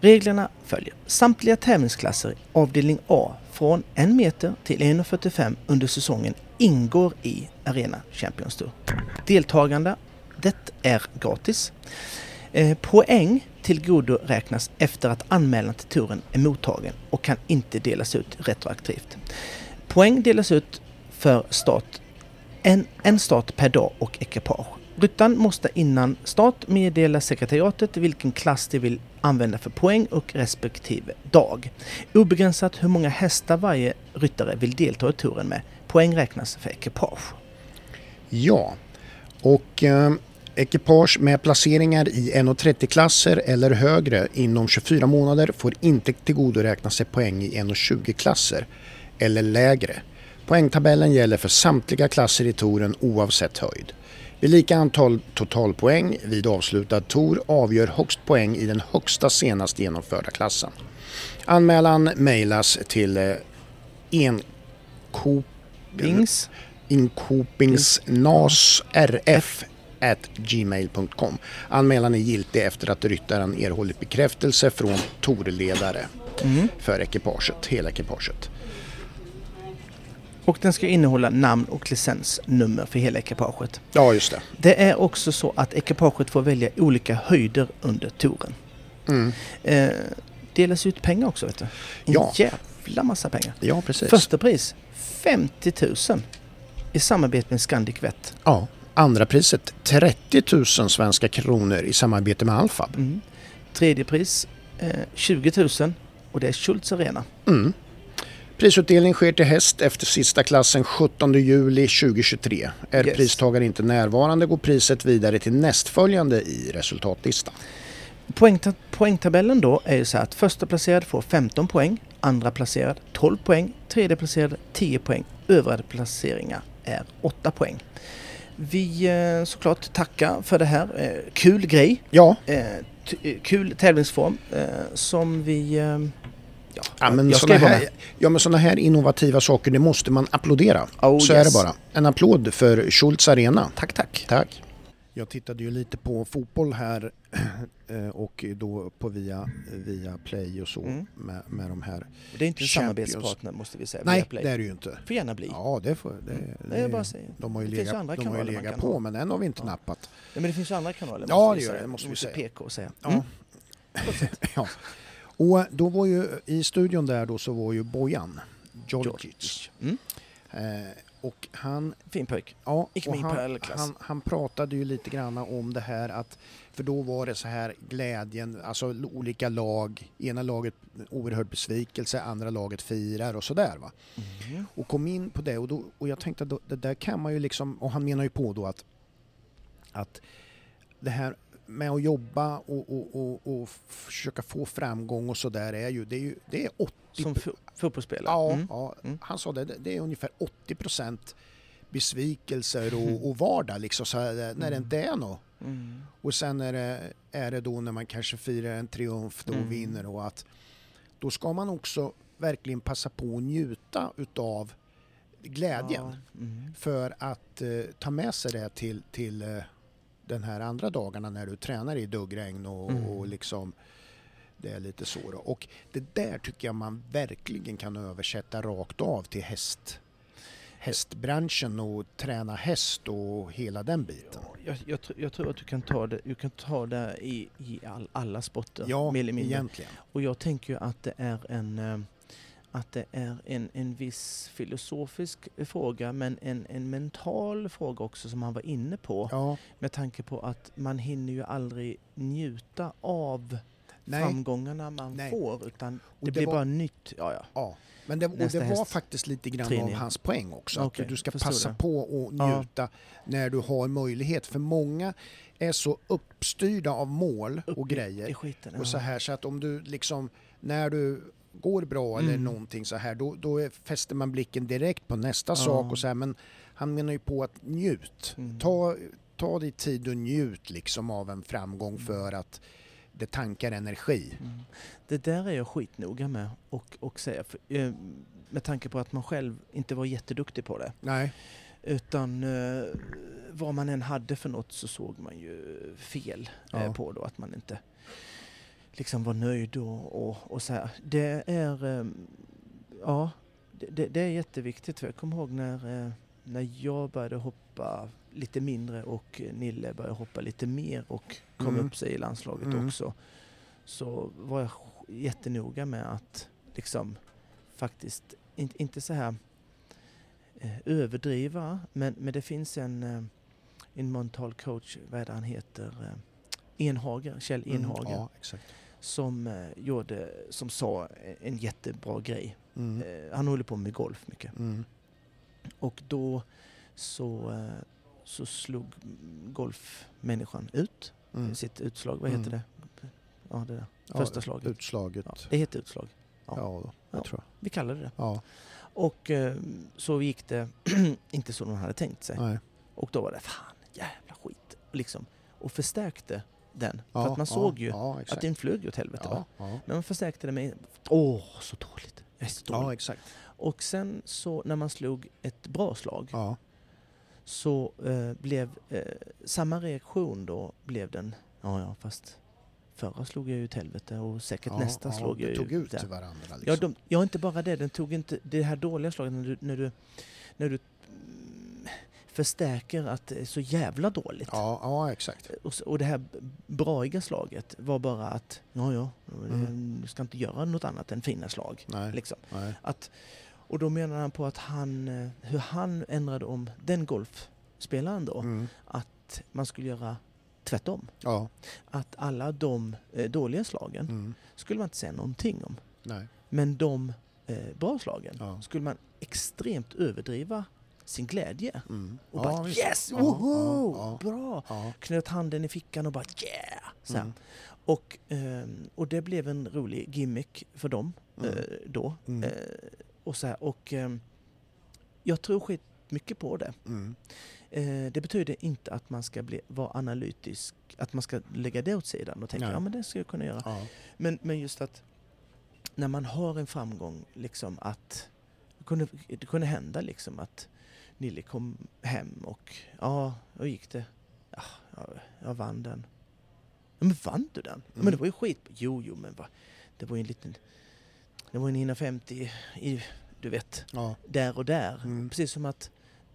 Reglerna följer. Samtliga tävlingsklasser avdelning A från 1 meter till 1,45 under säsongen ingår i Arena Champions Tour. Deltagande, det är gratis. Eh, poäng till godo räknas efter att anmälan till touren är mottagen och kan inte delas ut retroaktivt. Poäng delas ut för start, en, en start per dag och ekipage. Ryttaren måste innan start meddela sekretariatet vilken klass de vill använda för poäng och respektive dag. Obegränsat hur många hästar varje ryttare vill delta i touren med. Poäng räknas för ekipage. Ja, och eh, ekipage med placeringar i 1,30-klasser eller högre inom 24 månader får inte tillgodoräkna sig poäng i 1,20-klasser eller lägre. Poängtabellen gäller för samtliga klasser i touren oavsett höjd. Vid lika antal totalpoäng vid avslutad tour avgör högst poäng i den högsta senast genomförda klassen. Anmälan mejlas till eh, enkop Pings. inkopingsnasrf at gmail.com. Anmälan är giltig efter att ryttaren erhållit bekräftelse från torledare för ekipaget, hela ekipaget. Och den ska innehålla namn och licensnummer för hela ekipaget. Ja, just det. Det är också så att ekipaget får välja olika höjder under touren. Mm. Eh, delas ut pengar också vet du. En Ja. jävla massa pengar. Ja, precis. Första pris 50 000 i samarbete med Scandic Vet. Ja. Andra priset 30 000 svenska kronor i samarbete med Alfab. Mm. Tredje pris eh, 20 000 och det är Schultz Arena. Mm. Prisutdelning sker till häst efter sista klassen 17 juli 2023. Är Yes. pristagare inte närvarande går priset vidare till nästföljande i resultatlistan. Poängta- poängtabellen då är ju så här att första placerad får 15 poäng, andra placerad 12 poäng, tredje placerad 10 poäng, övriga placeringar är 8 poäng. Vi eh, såklart tackar för det här. Eh, kul grej, Ja, eh, kul tävlingsform som vi... Ja, Ja, men jag såna här, ja, men såna här innovativa saker, det måste man applådera. Oh, Så yes. är det bara. En applåd för Schultz Arena. Tack, tack. Tack. Jag tittade ju lite på fotboll här <clears throat> eh, och då på via, via Play och så Mm. med, med de här. Det är inte en samarbetspartner måste vi säga. Nej, det är det ju inte. får gärna bli. Ja, det får det, Det är bara säga. De har ju Det legat, andra de har ju legat på, ha. men den har vi inte Ja. nappat. Ja, men det finns ju andra kanaler. Ja, det gör säga. det, måste vi säga. PK säga. Ja, Mm. <laughs> Ja. Och då var ju i studion där då så var ju Bojan Djordjic. Mm. Eh, och han, Fin pojk. ja, Gick med han, han, han pratade ju lite grann om det här att, för då var det så här glädjen, alltså olika lag, ena laget oerhörd besvikelse, andra laget firar och sådär va. Mm. Och kom in på det och, då, och jag tänkte att det där kan man ju liksom, och han menar ju på då att, att det här med att jobba och, och, och, och försöka få framgång och sådär är ju, det är ju, det är 80 Som fo- fotbollsspelare. Ja, Mm. ja Mm. han sa det, det är ungefär 80 procent besvikelser och, och <laughs> vardag liksom, så här, när det inte är något. Mm. Och sen är det, är det då när man kanske firar en triumf då och Mm. vinner och att då ska man också verkligen passa på att njuta utav glädjen Ja. Mm. för att eh, ta med sig det till, till eh, den här andra dagarna när du tränar i duggregn och, Mm. och liksom det är lite så då. Och det där tycker jag man verkligen kan översätta rakt av till häst hästbranschen och träna häst och hela den biten. Jag, jag, tr- jag tror att du kan ta det, du kan ta det i, i all, alla sporter. Ja, egentligen. Och jag tänker ju att det är en eh, att det är en, en viss filosofisk fråga men en, en mental fråga också som han var inne på. Ja, Med tanke på att man hinner ju aldrig njuta av nej, framgångarna man Nej. får utan det, det blir var- bara nytt. Ja, ja. ja. Men det, och Nästa det var häst. faktiskt lite grann Träning. av hans poäng också. Okej, att du ska förstår passa det. på att Ja. njuta när du har möjlighet. För många är så uppstyrda av mål och Upp i- grejer. Skiten. ja. Och så här så att om du liksom, när du går bra eller Mm. någonting så här, då, då fäster man blicken direkt på nästa sak och så här, men han menar ju på att njut. Mm. Ta, ta dig tid och njut liksom av en framgång för att det tankar energi. Mm. Det där är jag skitnoga med och, och säga. För, eh, med tanke på att man själv inte var jätteduktig på det. Nej, Utan eh, vad man än hade för något så såg man ju fel eh, Ja. på då. Att man inte liksom var nöjd och, och, och så här. Det är, eh, ja, det, det, är jätteviktigt. Jag kommer ihåg när, eh, när jag började hoppa lite mindre och Nille började hoppa lite mer och kom Mm. upp sig i landslaget Mm. också. Så var jag jättenoga med att liksom faktiskt inte, inte så här eh, överdriva, men, men det finns en, eh, en mental coach, vad är det han heter, eh, Enhager, Kjell Mm, Enhager, Ja, exakt. Som eh, gjorde, som sa en jättebra grej. Mm. Eh, han håller på med golf mycket. Mm. Och då så, eh, så slog golfmänniskan ut Mm. sitt utslag, vad heter Mm. det? Ja, det där. Ja, Första slaget. Utslaget. Ja, Ja, det heter utslag. ja, Ja. jag tror Vi kallar det det. Ja, Och så gick det <clears throat> inte som de hade tänkt sig. nej. Och då var det fan, jävla skit. Liksom. Och förstärkte den. Ja, För att man såg ju att den flög åt helvete. Men man förstärkte det med, åh så dåligt. Jag är så dålig. exakt. Och sen så när man slog ett bra slag så eh, blev eh, samma reaktion då blev den, ja ja fast förra slog jag ju åt helvete och säkert ja, nästa ja, slog jag tog ut där. varandra. Liksom. Ja, de, ja, inte bara det. Den tog inte det här dåliga slaget när du, när du, när du förstärker att det är så jävla dåligt. ja, ja, exakt. Och, och det här braiga slaget var bara att, ja ja, Mm. du ska inte göra något annat än fina slag. Nej, Liksom. nej. Att, och då menar han på att han, eh, hur han ändrade om den golfspelaren då, Mm. att man skulle göra tvärtom. Ja, Att alla de eh, dåliga slagen mm. skulle man inte säga någonting om. nej. Men de eh, bra slagen Ja. skulle man extremt överdriva sin glädje. Mm. Och Ja, bara visst. yes, woho, ja, bra! Ja, Knöt handen i fickan och bara yeah! Så. Mm. Och, ehm, och det blev en rolig gimmick för dem Mm. eh, då. Mm. Eh, och så här, och ehm, jag tror skit mycket på det. Mm. Eh, det betyder inte att man ska bli, vara analytisk, att man ska lägga det åt sidan och tänka Nej. ja men det ska jag kunna göra. Men, men just att när man har en framgång, liksom att det kunde, det kunde hända liksom att Nille kom hem och ja, hur gick det? Ja, jag, jag vann den. Ja, men vann du den? Men det Mm. var ju skit. Jo, jo, men va, det var ju en liten... Det var en 150 i, du vet, Ja. där och där. Mm. Precis som att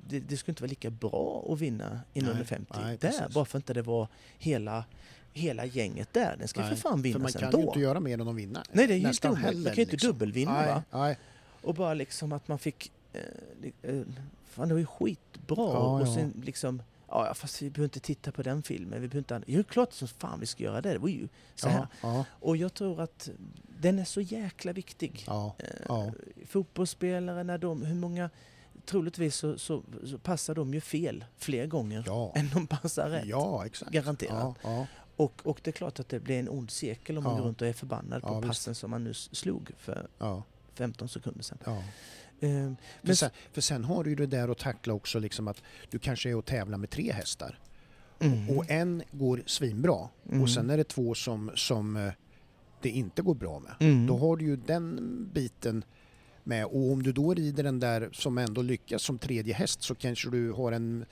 det, det skulle inte vara lika bra att vinna i Nej, nummer 50 nej, där, precis. bara för att inte det var hela, hela gänget där. Den ska Nej, för fan För man vinnas kan ändå. ju inte göra mer än att vinna. Nej, det är ju Nästan omöjligt. Man kan ju inte liksom. dubbelvinna, nej, va? Nej. Och bara liksom att man fick... Eh, eh, fan, det var ju skitbra. Ja, och sen liksom... Ja, fast vi behöver inte titta på den filmen. Vi behöver inte... Jo, klart som fan vi ska göra det. Det var ju så här. Ja, ja, Och jag tror att den är så jäkla viktig. ja, Eh. Fotbollsspelare, när de... Hur många... Troligtvis så, så, så passar de ju fel fler gånger ja. <laughs> än de passar rätt. Ja. Garanterat. Ja, ja. Och, och det är klart att det blir en ond cirkel om man går runt och är förbannad på visst. passen som man nu slog för ja, 15 sekunder sedan. Ja. Eh, För, men sen, för sen har du ju det där att tackla också liksom att du kanske är och tävlar med tre hästar Mm. och en går svinbra Mm. och sen är det två som, som eh, det inte går bra med. Mm. Då har du ju den biten med och om du då rider den där som ändå lyckas som tredje häst så kanske du har en,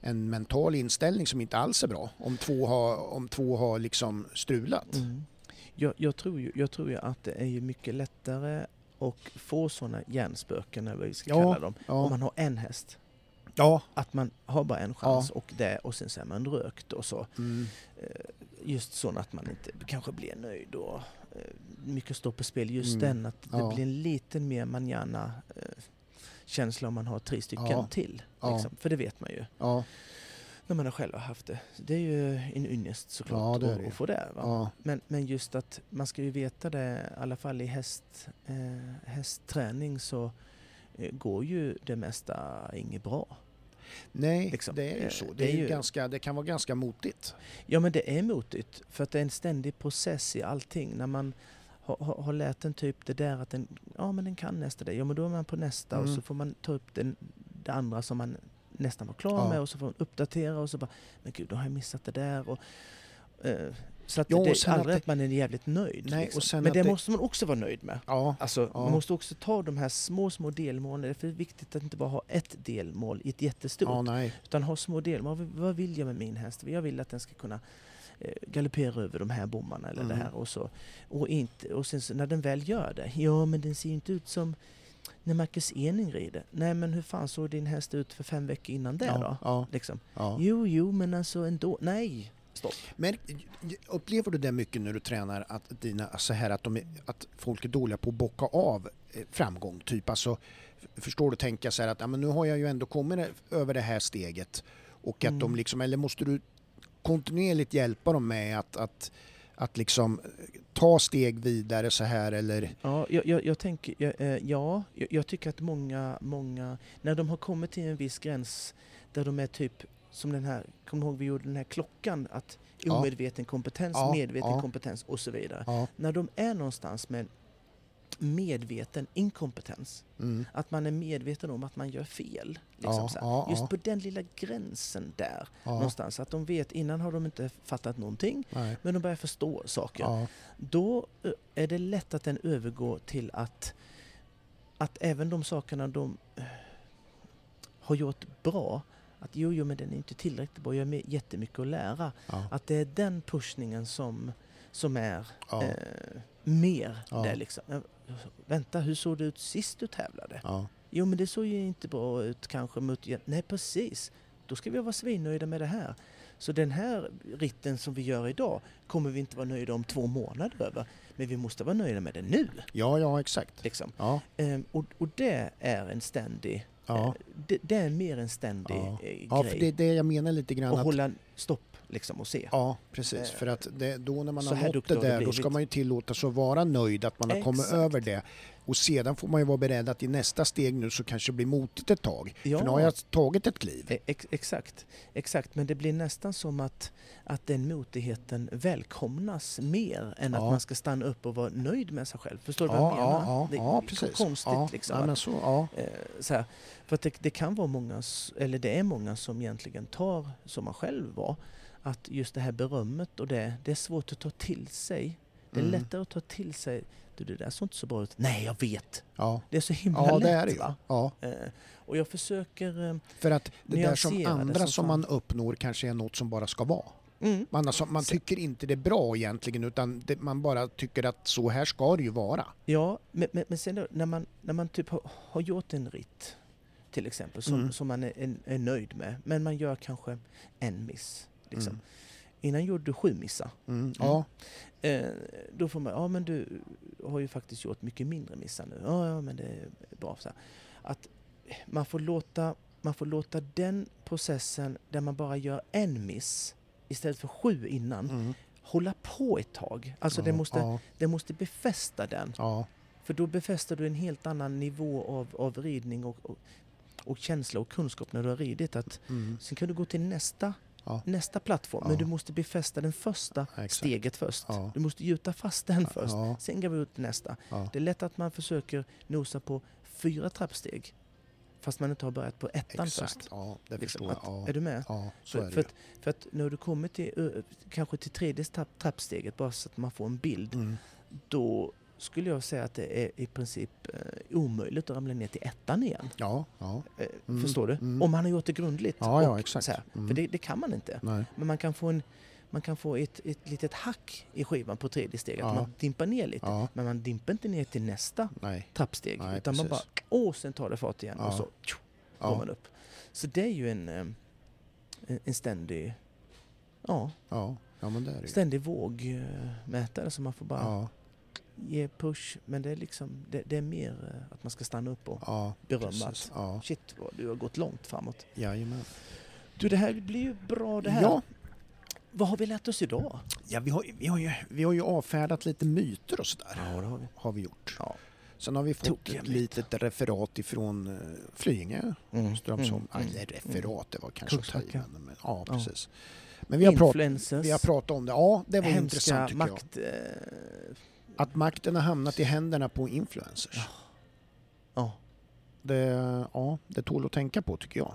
en mental inställning som inte alls är bra om två har, om två har liksom strulat. Mm. Jag, jag, tror ju, jag tror ju att det är ju mycket lättare att få sådana hjärnspöken, eller vad vi ska Ja, kalla dem, om Ja, man har en häst. ja. Att man har bara en chans och det och sen så är man rökt och så. Mm. Just så att man inte kanske blir nöjd och eh, mycket står på spel. Just Mm. den att det Ja. blir en liten mer manjana eh, känsla om man har tre stycken Ja. till. Ja. Liksom. För det vet man ju ja, när man har själv haft det. Det är ju en ynnest såklart Ja, att, få det. Ja, Men, men just att man ska ju veta det, i alla fall i häst, eh, hästträning så eh, går ju det mesta inget bra. Nej, Liksom. det är ju Eh, så. Det, det är ju ganska, det kan vara ganska motigt. Ja men det är motigt för att det är en ständig process i allting. När man har, har, har lärt en typ det där att den, ja men den kan nästa det. Ja men då är man på nästa och Mm. så får man ta upp den, det andra som man nästan var klar Ja. med och så får man uppdatera och så bara, men gud då har jag missat det där. Och, eh, så att och det är aldrig det- att man är jävligt nöjd. Nej, liksom. men det, det- måste man också vara nöjd med. Ja, Alltså, Ja. Man måste också ta de här små, små delmålen. Det är för viktigt att inte bara ha ett delmål i ett jättestort. ja nej. Utan ha små delmål. Vad, vill jag med min häst? Jag vill att den ska kunna eh, galoppera över de här bommarna eller Mm. det här och så. Och, inte, och sen så, när den väl gör det, ja men den ser inte ut som när Marcus Ening rider. Nej men hur fan såg din häst ut för fem veckor innan det ja, då? Ja, Liksom. ja. Jo, jo, men alltså ändå. Nej, stopp. Men upplever du det mycket när du tränar att, dina, så här, att, de att folk är dåliga på att bocka av eh, framgång? Typ alltså, förstår du tänka så här att ja, men nu har jag ju ändå kommit över det här steget och att Mm. de liksom, eller måste du kontinuerligt hjälpa dem med att, att, att liksom eh, ta steg vidare så här eller? Ja, jag, jag, jag tänker, jag, eh, ja, jag, tycker att många, många, när de har kommit till en viss gräns där de är typ som den här, kommer ihåg vi gjorde den här klockan, att Ja. omedveten kompetens, Ja, medveten ja. kompetens och så vidare. När de är någonstans med medveten inkompetens, mm, att man är medveten om att man gör fel. Liksom Ja, ja, Just ja. på den lilla gränsen där, någonstans. Att de vet, innan har de inte fattat någonting, nej, men de börjar förstå saker. Då eh, är det lätt att den övergår till att, att även de sakerna de eh, har gjort bra, att jo, jo, men den är inte tillräckligt bra, jag har jättemycket att lära. Att det är den pushningen som, som är eh, mer Ja. där liksom. Vänta, hur såg det ut sist du tävlade? ja, Jo, men det såg ju inte bra ut kanske mot... Nej, precis. Då ska vi vara svinnöjda med det här. Så den här ritten som vi gör idag kommer vi inte vara nöjda om två månader över. Men vi måste vara nöjda med det nu. ja, ja, exakt. Liksom. Ja, Ehm, och, och det är en ständig... ja. eh, det, det är mer en ständig Ja. eh, Ja, grej. för det är det jag menar lite grann. och att, hålla stopp liksom och se. Ja, precis. Eh, För att det, då när man så har nått det där, då ska man ju tillåta sig att vara nöjd att man har kommit Exakt. över det. Och sedan får man ju vara beredd att i nästa steg nu så kanske det blir motigt ett tag. Ja. För nu har jag tagit ett kliv. E- Ex, exakt, exakt. Men det blir nästan som att, att den motigheten välkomnas mer än att Ja. man ska stanna upp och vara nöjd med sig själv. Förstår du vad Ja, jag menar? ja, det är ja, precis. konstigt liksom. Att- så. Eh, så här, för att det, det kan vara många, eller det är många som egentligen tar, som man själv var, att just det här berömmet och det, det är svårt att ta till sig. Det är Mm. lättare att ta till sig, du det där såg inte så bra ut. Nej, jag vet! Ja, Det är så himla ja lätt det är det ju. va? Ja. Eh, och jag försöker... eh, För att det där som andra som som man uppnår kanske är något som bara ska vara. Mm, Man, alltså, man tycker inte det är bra egentligen utan det, man bara tycker att så här ska det ju vara. Ja, men, men, men sen då, när man, när man typ har, har gjort en ritt till exempel som, Mm. som man är, är, är nöjd med. Men man gör kanske en miss. Liksom. Mm. Innan gjorde du sju missar. Mm. Ja, Eh, då får man, ja men du har ju faktiskt gjort mycket mindre missar nu. Ja, ja men det är bra. Så här. Att man får, låta, man får låta den processen där man bara gör en miss istället för sju innan mm. hålla på ett tag. Alltså ja, det, måste, Ja, det måste befästa den. ja, För då befäster du en helt annan nivå av, av ridning och, och, och känsla och kunskap när du har ridit. Att mm. sen kan du gå till nästa, Ja. nästa plattform. Ja. Men du måste befästa den första exakt. steget först. Ja. Du måste gjuta fast den först. Sen går vi ut nästa. Det är lätt att man försöker nosa på fyra trappsteg. Fast man inte har börjat på ettan Exakt, först. ja, det Liksom, förstår jag. att- Är du med? ja så För, är för, det att, för att när du kommer till, kanske till tredje trapp, trappsteget, bara så att man får en bild. Mm. då skulle jag säga att det är i princip eh, omöjligt att ramla ner till ettan igen. Ja, ja. Eh, Mm, Förstår du? mm. Om man har gjort det grundligt. Ja, ja, exakt. Så här. Mm. För det, det kan man inte. Nej. Men man kan få, en, man kan få ett, ett litet hack i skivan på tredje steget. Ja. Man dimpar ner lite. Ja, Men man dimpar inte ner till nästa nej. trappsteg. Nej, utan man bara, precis. åh, sen tar det fart igen och så tjo, går man upp. Så det är ju en, eh, en- en ständig, ja, ja, ja, men det är det ständig vågmätare som man får bara ge push. Men det är liksom, det, det är mer eh, att man ska stanna upp och ja, berömma Ja, shit, du har gått långt framåt. jajamän. Du, det här blir ju bra det här. Ja, Vad har vi lärt oss idag? ja vi, har, vi, har ju, vi har ju avfärdat lite myter och sådär. Ja, det har vi. Har vi gjort. Ja. Sen har vi fått Tokiga ett litet referat ifrån uh, Flyinge, Mm. Strömsholm. Mm. Eller referat, det var kanske att ta i, men, ja, Ja. precis. Men vi har, pratat, Influencers. vi har pratat om det. Ja, det var hemska intressant tycker jag. makt... Eh, Att makten har hamnat i händerna på influencers. ja. Det, ja, det tål att tänka på tycker jag.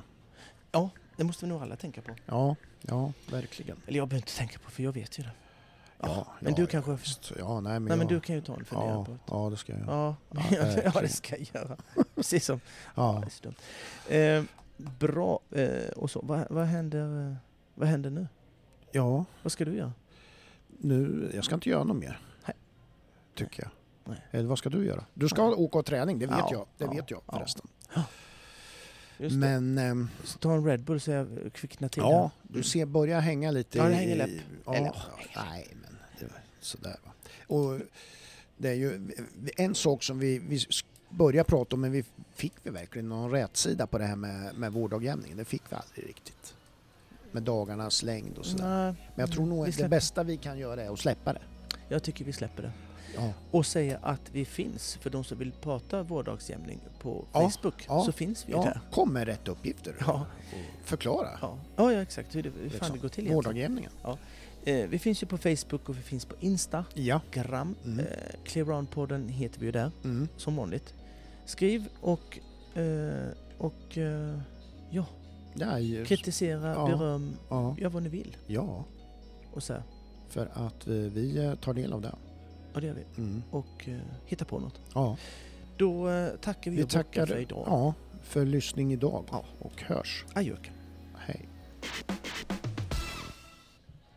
ja, det måste vi nog alla tänka på. Ja, ja, verkligen. Eller jag behöver inte tänka på för jag vet ju det. Ja, Ja, men ja, du ja, kanske... visst. Ja, nej, men, Nej, men jag, du kan ju ta en fundering ja, på det. ja, det ska jag. Ja, <laughs> Ja, ja, det ska jag göra. <laughs> Precis som... <laughs> Ja, Ja. Eh, bra. Eh, och så, vad, vad, händer, eh, vad händer nu? ja, Vad ska du göra? nu, jag ska inte göra något mer. Tycker jag. Nej. Eller vad ska du göra? Du ska Nej. åka och träning, det vet Ja, jag. Det ja, vet jag ja. förresten. Men ehm, Så ta en Red Bull så jag kvicknar till. ja, här. du ser, börjar hänga lite Ja, det hänger läpp. Ja, Eller, ja, nej, men det var sådär va. Och det är ju en sak som vi, vi började prata om, men vi fick vi verkligen någon rätsida på det här med, med vårdagjämningen? Det fick vi aldrig riktigt. Med dagarnas längd och sådär. Nej, Men jag tror nog att det bästa vi kan göra är att släppa det. Jag tycker vi släpper det. Ja, Och säga att vi finns, för de som vill prata vårdagsjämning på Ja, Facebook, ja, så finns vi ja där. kom med rätt uppgifter. Ja. Och förklara. Ja. ja, ja exakt hur, det, hur fan liksom. det går till egentligen. Vårdagjämningen. Eh, vi finns ju på Facebook och vi finns på Insta, Ja. Gram. Mm. Eh, Clearon-podden heter vi ju där, Mm. som vanligt. Skriv och, eh, och eh, ja, Ja, ju- kritisera, Ja. beröm, ja, gör vad ni vill. ja, Och så här, för att vi, vi eh, tar del av det. Ja, det gör vi. Mm. Och eh, hitta på något. Ja. Då eh, tackar vi, vi och tackar, för idag. Ja, för lyssning idag. Ja. Och hörs. Adjök. Hej.